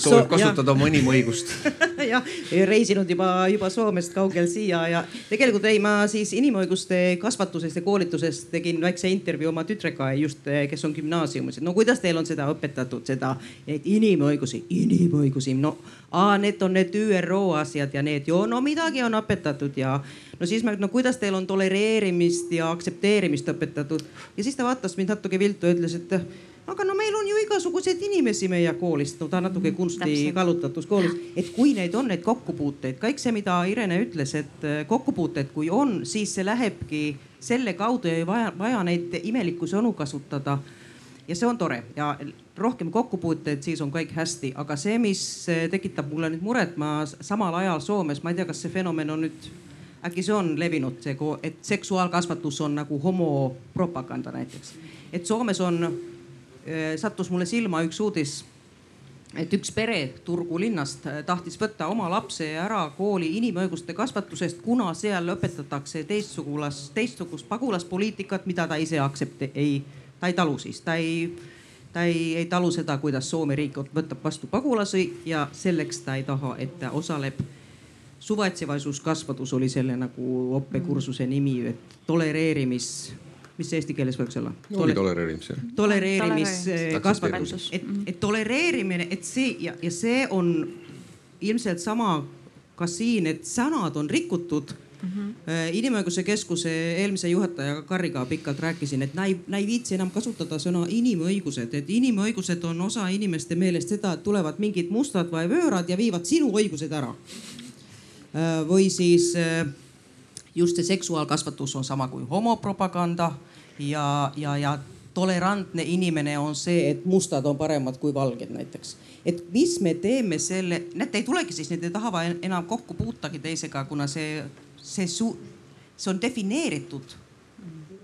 Soovib kasutada oma inimõigust. [laughs] jah, reisinud juba, juba Soomest kaugel siia ja tegelikult ei, ma siis inimõiguste kasvatusest ja koolitusest tegin väikse intervjuu oma tütrega just, kes on gümnaasiumis, et no kuidas teil on seda õpetatud, seda, neid inimõigusi, inimõigusi, no aa, need on need ÜRO asjad ja need. Ju no midagi on õpetatud ja no siis ma, no kuidas teil on tolereerimist ja aktsepteerimist õpetatud? Ja siis ta vaatas mind natuke viltu ja ütles, et aga no meil on ju igasuguseid inimesi meie koolist, no ta natuke kunsti kallutatus koolis, et kui neid on, neid kokkupuuteid, kõik see, mida Irene ütles, et äh, kokkupuuteid, kui on, siis see lähebki selle kaudu ja ei vaja, vaja neid imelikku sõnu kasutada. ja see on tore. Ja rohkem kokkupuuteid, siis on kõik hästi, aga see, mis äh, tekitab mulle nüüd muret, ma samal ajal Soomes, ma ei tea, kas see fenomen on nüüd äkki see on levinud, see, et seksuaalkasvatus on nagu homopropaganda näiteks. et Soomes on, äh, sattus mulle silma üks uudis, et üks pere Turgu linnast äh, tahtis võtta oma lapse ära kooli inimõiguste kasvatusest, kuna seal õpetatakse teistsugulast, teistsugust pagulaspoliitikat, mida ta ise aktsepte-, ei, ta ei talu siis, ta ei ta ei, ei talu seda, kuidas Soome riik võtab vastu pagulasi ja selleks ta ei taha, et ta osaleb suvaitsevaisuskasvatus oli selle nagu õppekursuse nimi, et tolereerimis, mis see eesti keeles võiks olla Tole,? tolereerimis jah. tolereerimiskasvatus, et, et tolereerimine, et see ja, ja see on ilmselt sama ka siin, et sõnad on rikutud Mm -hmm. inimõiguse keskuse eelmise juhatajaga Karriga pikalt rääkisin, et näi, näi viitsi enam kasutada sõna inimõigused, et inimõigused on osa inimeste meelest seda, et tulevad mingid mustad või võõrad ja viivad sinu õigused ära. Äh, või siis äh, just see seksuaalkasvatus on sama kui homopropaganda ja, ja, ja tolerantne inimene on see, et mustad on paremad kui valged näiteks. et mis me teeme selle, need ei tulegi siis, need ei taha enam kokku puutagi teisega, kuna see, see su-, see on defineeritud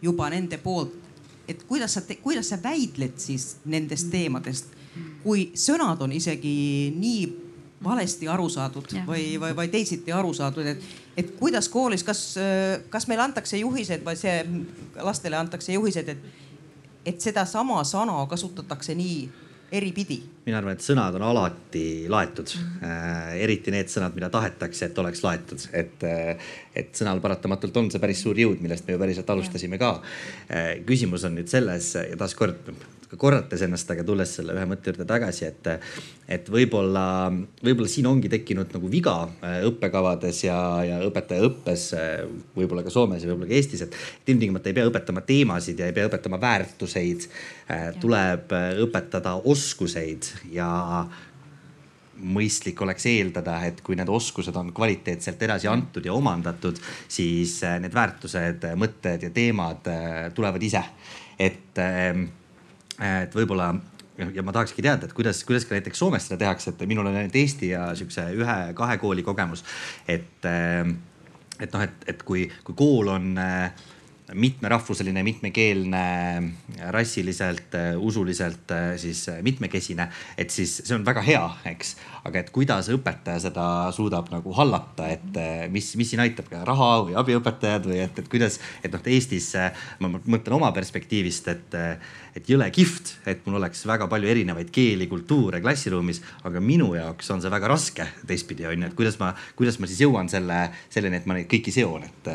juba nende poolt. et kuidas sa, kuidas sa väidled siis nendest teemadest, kui sõnad on isegi nii valesti aru saadud ja. või, või, või teisiti aru saadud, et, et kuidas koolis, kas, kas meile antakse juhised või see lastele antakse juhised, et, et sedasama sõna kasutatakse nii eripidi? Mina arvan, et sõnad on alati laetud äh,. eriti need sõnad, mida tahetakse, et oleks laetud, et, äh, et sõnal paratamatult on see päris suur jõud, millest me ju päriselt alustasime ka äh,. küsimus on nüüd selles ja taaskord korrates ennast, aga tulles selle ühe mõtte juurde tagasi, et, et võib-olla, võib-olla siin ongi tekkinud nagu viga äh, õppekavades ja, ja õpetajaõppes, äh, võib-olla ka Soomes ja võib-olla ka Eestis, et ilmtingimata ei pea õpetama teemasid ja ei pea õpetama väärtuseid. Tuleb õpetada oskuseid ja mõistlik oleks eeldada, et kui need oskused on kvaliteetselt edasi antud ja omandatud, siis need väärtused, mõtted ja teemad tulevad ise. et ähm, et võib-olla ja ma tahakski teada, et kuidas, kuidas ka näiteks Soomes seda tehakse, et minul on ainult Eesti ja siukse ühe-kahe kooli kogemus. et, et noh, et, et kui, kui kool on mitmerahvuseline, mitmekeelne, rassiliselt, usuliselt siis mitmekesine, et siis see on väga hea, eks. aga et kuidas õpetaja seda suudab nagu hallata, et mis, mis siin aitab, raha või abiõpetajad või et, et kuidas, et noh, Eestis ma mõtlen oma perspektiivist, et, et jõle kihvt, et mul oleks väga palju erinevaid keeli, kultuure klassiruumis, aga minu jaoks on see väga raske teistpidi on ju, et kuidas ma, kuidas ma siis jõuan selle, selleni, et ma neid kõiki seon, et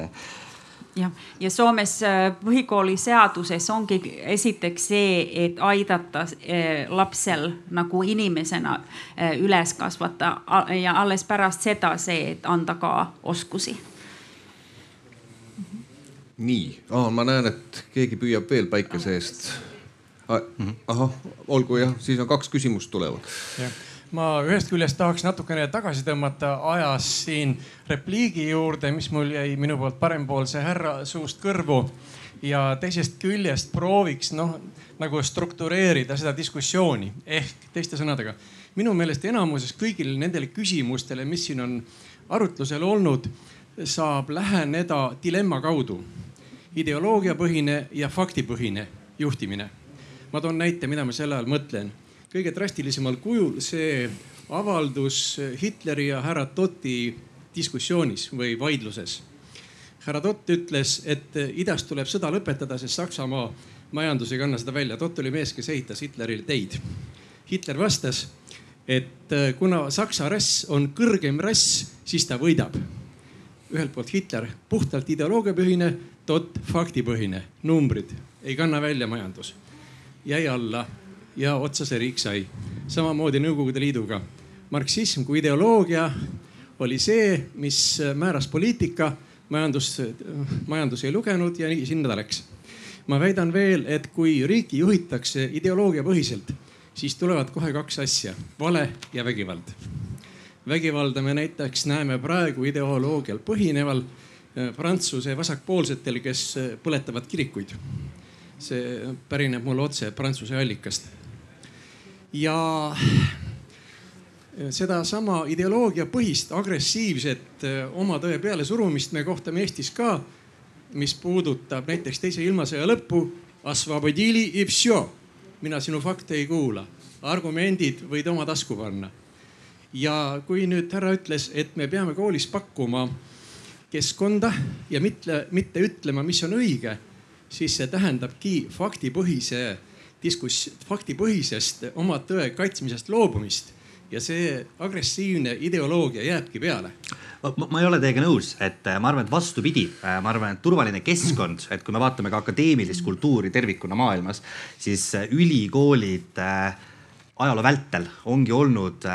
jah, ja Soomes äh, põhikooliseaduses ongi esiteks see, et aidata äh, lapsel nagu inimesena äh, üles kasvata. Ja alles pärast seda see, et anda ka oskusi. nii. Oh,, ma näen, et keegi püüab veel päikese eest. ahah, olgu jah, siis on kaks küsimust tulevad ma ühest küljest tahaks natukene tagasi tõmmata ajas siin repliigi juurde, mis mul jäi minu poolt parempoolse härra suust kõrvu. ja teisest küljest prooviks noh nagu struktureerida seda diskussiooni ehk teiste sõnadega minu meelest enamuses kõigile nendele küsimustele, mis siin on arutlusel olnud, saab läheneda dilemma kaudu. ideoloogiapõhine ja faktipõhine juhtimine. ma toon näite, mida ma selle all mõtlen kõige drastilisemal kujul see avaldus Hitleri ja härra Totti diskussioonis või vaidluses. härra Tott ütles, et idas tuleb sõda lõpetada, sest Saksamaa majandus ei kanna seda välja. Tott oli mees, kes ehitas Hitlerile teid. Hitler vastas, et kuna Saksa rass on kõrgem rass, siis ta võidab. ühelt poolt Hitler puhtalt ideoloogiapõhine, Tott faktipõhine, numbrid ei kanna välja majandus. jäi alla ja otsa see riik sai. samamoodi Nõukogude Liiduga. marksism kui ideoloogia oli see, mis määras poliitika, majandus, majandus ei lugenud ja nii sinna ta läks. ma väidan veel, et kui riiki juhitakse ideoloogiapõhiselt, siis tulevad kohe kaks asja, vale ja vägivald. vägivalda me näiteks näeme praegu ideoloogial põhineval eh, Prantsuse vasakpoolsetel, kes põletavad kirikuid. see pärineb mul otse Prantsuse allikast ja sedasama ideoloogiapõhist agressiivset eh, oma tõe pealesurumist me kohtame Eestis ka, mis puudutab näiteks teise ilmasõja lõppu. mina sinu fakte ei kuula, argumendid võid oma tasku panna. ja kui nüüd härra ütles, et me peame koolis pakkuma keskkonda ja mitte, mitte ütlema, mis on õige, siis see tähendabki faktipõhise diskuss-, faktipõhisest oma tõe kaitsmisest loobumist ja see agressiivne ideoloogia jääbki peale. Ma, ma ei ole teiega nõus, et äh, ma arvan, et vastupidi, äh, ma arvan, et turvaline keskkond, et kui me vaatame ka akadeemilist kultuuri tervikuna maailmas, siis äh, ülikoolid ajaloo vältel ongi olnud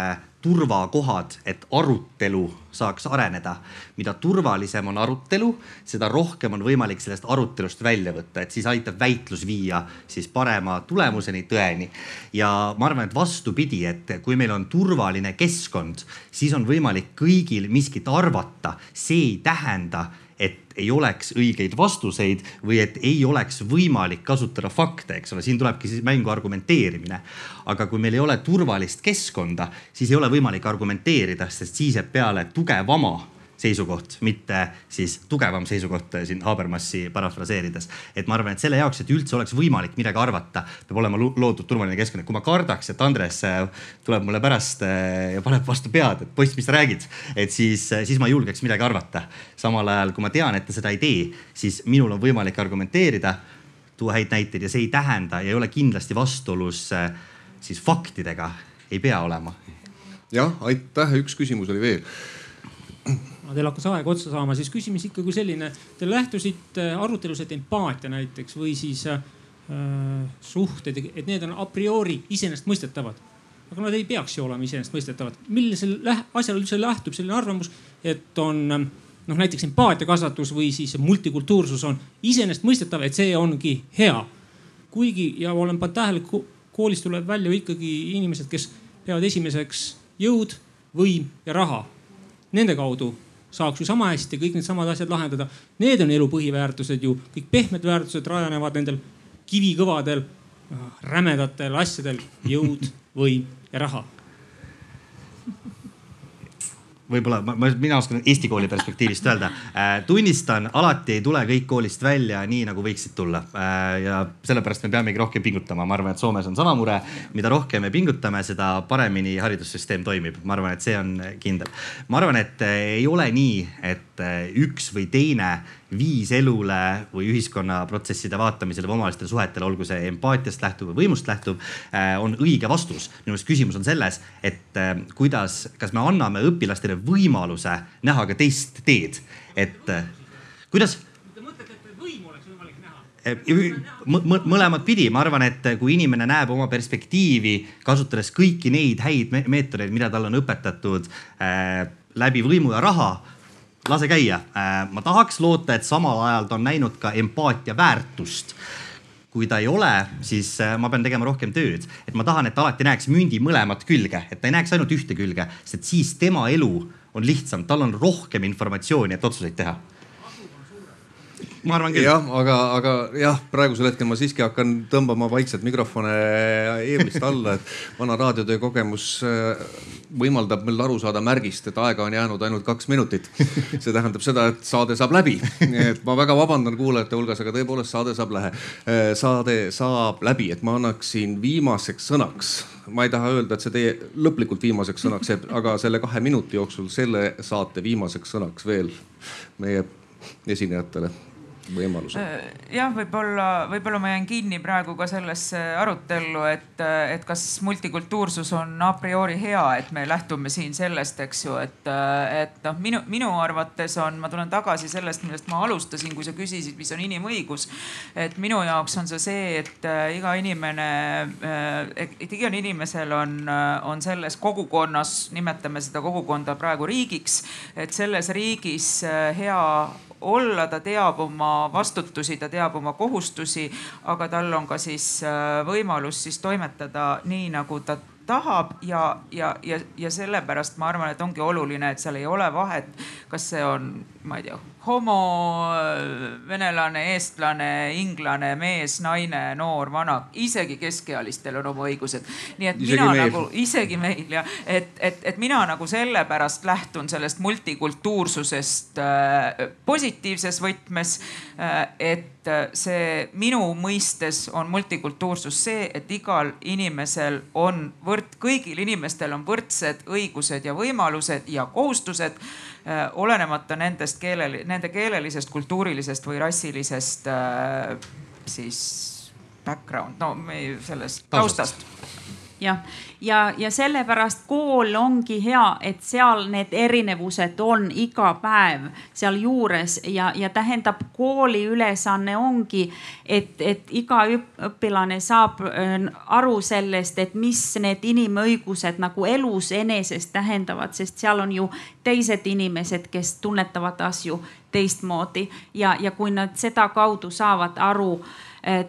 turvakohad, et arutelu saaks areneda. mida turvalisem on arutelu, seda rohkem on võimalik sellest arutelust välja võtta, et siis aitab väitlus viia siis parema tulemuseni, tõeni. ja ma arvan, et vastupidi, et kui meil on turvaline keskkond, siis on võimalik kõigil miskit arvata. see ei tähenda et ei oleks õigeid vastuseid või et ei oleks võimalik kasutada fakte, eks ole, siin tulebki siis mängu argumenteerimine. aga kui meil ei ole turvalist keskkonda, siis ei ole võimalik argumenteerida, sest siis jääb peale tugevama seisukoht, mitte siis tugevam seisukoht siin Habermassi parafraseerides. et ma arvan, et selle jaoks, et üldse oleks võimalik midagi arvata, peab olema loodud turvaline keskkond. kui ma kardaks, et Andres äh, tuleb mulle pärast äh, ja paneb vastu pead, et poiss, mis sa räägid, et siis, äh, siis ma ei julgeks midagi arvata. samal ajal, kui ma tean, et ta seda ei tee, siis minul on võimalik argumenteerida, tuua häid näiteid ja see ei tähenda ja ei ole kindlasti vastuolus siis faktidega, ei pea olema. jah, aitäh, üks küsimus oli veel teil hakkas aeg otsa saama, siis küsimus ikkagi selline. Te lähtusite arutelus, et empaatia näiteks või siis äh, suhted, et need on a priori iseenesestmõistetavad. aga nad ei peaks ju olema iseenesestmõistetavad. millisel asjal üldse lähtub selline arvamus, et on noh, näiteks empaatiakasvatus või siis multikultuursus on iseenesestmõistetav, et see ongi hea. kuigi ja olen pannud tähele, koolis tuleb välja ikkagi inimesed, kes peavad esimeseks jõud, võim ja raha. Nende kaudu saaks ju sama hästi kõik needsamad asjad lahendada. Need on elu põhiväärtused ju, kõik pehmed väärtused rajanevad nendel kivikõvadel, rämedatel asjadel, jõud, võim ja raha. Võib-olla ma, ma, mina oskan Eesti kooli perspektiivist öelda äh,. tunnistan, alati ei tule kõik koolist välja nii nagu võiksid tulla äh,. ja sellepärast me peamegi rohkem pingutama, ma arvan, et Soomes on sama mure. mida rohkem me pingutame, seda paremini haridussüsteem toimib, ma arvan, et see on kindel. ma arvan, et äh, ei ole nii, et üks või teine viis elule või ühiskonnaprotsesside vaatamisele või omavahelistele suhetele, olgu see empaatiast lähtuv või võimust lähtuv, äh, on õige vastus. minu meelest küsimus on selles, et äh, kuidas, kas me anname õpilastele võimaluse näha ka teist teed, et äh, kuidas? Mõlemat pidi, ma arvan, et kui inimene näeb oma perspektiivi, kasutades kõiki neid häid meetodeid, mida talle on õpetatud äh, läbi võimu ja raha lase käia. Äh, ma tahaks loota, et samal ajal ta on näinud ka empaatia väärtust. Kui ta ei ole, siis äh, ma pean tegema rohkem tööd, et ma tahan, et alati näeks mündi mõlemat külge, et ta ei näeks ainult ühte külge, sest siis tema elu on lihtsam, tal on rohkem informatsiooni, et otsuseid teha ma arvan küll. jah, aga, aga jah, praegusel hetkel ma siiski hakkan tõmbama vaikselt mikrofone eeblist alla, et vana raadiotöö kogemus äh, võimaldab meil aru saada märgist, et aega on jäänud ainult kaks minutit. see tähendab seda, et saade saab läbi. et ma väga vabandan kuulajate hulgas, aga tõepoolest saade saab lähe, äh, saade saab läbi, et ma annaksin viimaseks sõnaks ma ei taha öelda, et see teie lõplikult viimaseks sõnaks jääb, aga selle kahe minuti jooksul selle saate viimaseks sõnaks veel meie esinejatele võimaluse. Äh, jah, võib-olla, võib-olla ma jään kinni praegu ka sellesse arutellu, et, et kas multikultuursus on a priori hea, et me lähtume siin sellest, eks ju, et, et noh, minu, minu arvates on, ma tulen tagasi sellest, millest ma alustasin, kui sa küsisid, mis on inimõigus. et minu jaoks on see see, et äh, iga inimene, äh, et igal inimesel on, on selles kogukonnas, nimetame seda kogukonda praegu riigiks, et selles riigis hea olla, ta teab oma vastutusi, ta teab oma kohustusi, aga tal on ka siis äh, võimalus siis toimetada nii, nagu ta tahab ja, ja, ja, ja sellepärast ma arvan, et ongi oluline, et seal ei ole vahet, kas see on, ma ei tea, homo, venelane, eestlane, inglane, mees, naine, noor, vana, isegi keskealistel on oma õigused. nii et isegi mina meil. nagu, isegi meil jah, et, et, et mina nagu sellepärast lähtun sellest multikultuursusest äh, positiivses võtmes äh,. et see minu mõistes on multikultuursus see, et igal inimesel on võrd, kõigil inimestel on võrdsed õigused ja võimalused ja kohustused Äh, olenemata nendest keelel-, nende keelelisest, kultuurilisest või rassilisest äh, siis background, no sellest taustast jah, ja, ja sellepärast kool ongi hea, et seal need erinevused on iga päev sealjuures ja, ja tähendab, kooli ülesanne ongi, et, et iga õpilane saab aru sellest, et mis need inimõigused nagu elus enesest tähendavad, sest seal on ju teised inimesed, kes tunnetavad asju teistmoodi. Ja, ja kui nad sedakaudu saavad aru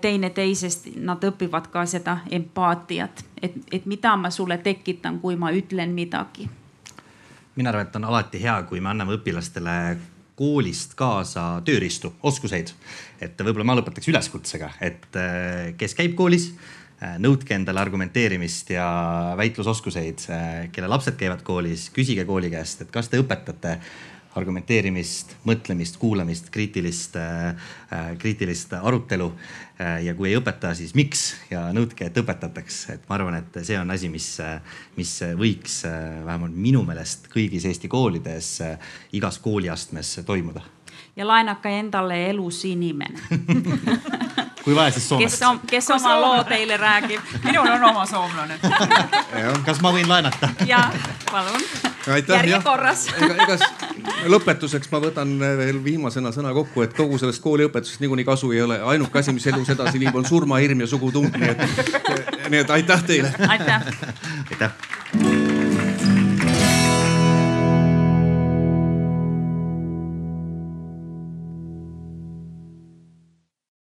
teineteisest, nad õpivad ka seda empaatiat, et, et mida ma sulle tekitan, kui ma ütlen midagi. mina arvan, et on alati hea, kui me anname õpilastele koolist kaasa tööriistu, oskuseid. et võib-olla ma lõpetaks üleskutsega, et äh, kes käib koolis, äh, nõudke endale argumenteerimist ja väitlusoskuseid. kelle lapsed käivad koolis, küsige kooli käest, et kas te õpetate argumenteerimist, mõtlemist, kuulamist, kriitilist äh,, kriitilist arutelu äh,. ja kui ei õpeta, siis miks ja nõudke, et õpetataks, et ma arvan, et see on asi, mis, mis võiks äh, vähemalt minu meelest kõigis Eesti koolides igas kooliastmes toimuda. Ja laenake endale elus inimene [laughs] kui vaja, siis Soomest. kes, kes oma loo teile räägib. [laughs] minul on oma soomlane [laughs] kas ma võin laenata? ja, palun. järjekorras. ega, ega lõpetuseks ma võtan veel viimasena sõna kokku, et kogu sellest kooliõpetusest niikuinii kasu ei ole. ainuke asi, mis elus edasi viib, on surmahirm ja sugutung, nii et, nii et aitäh teile. aitäh. aitäh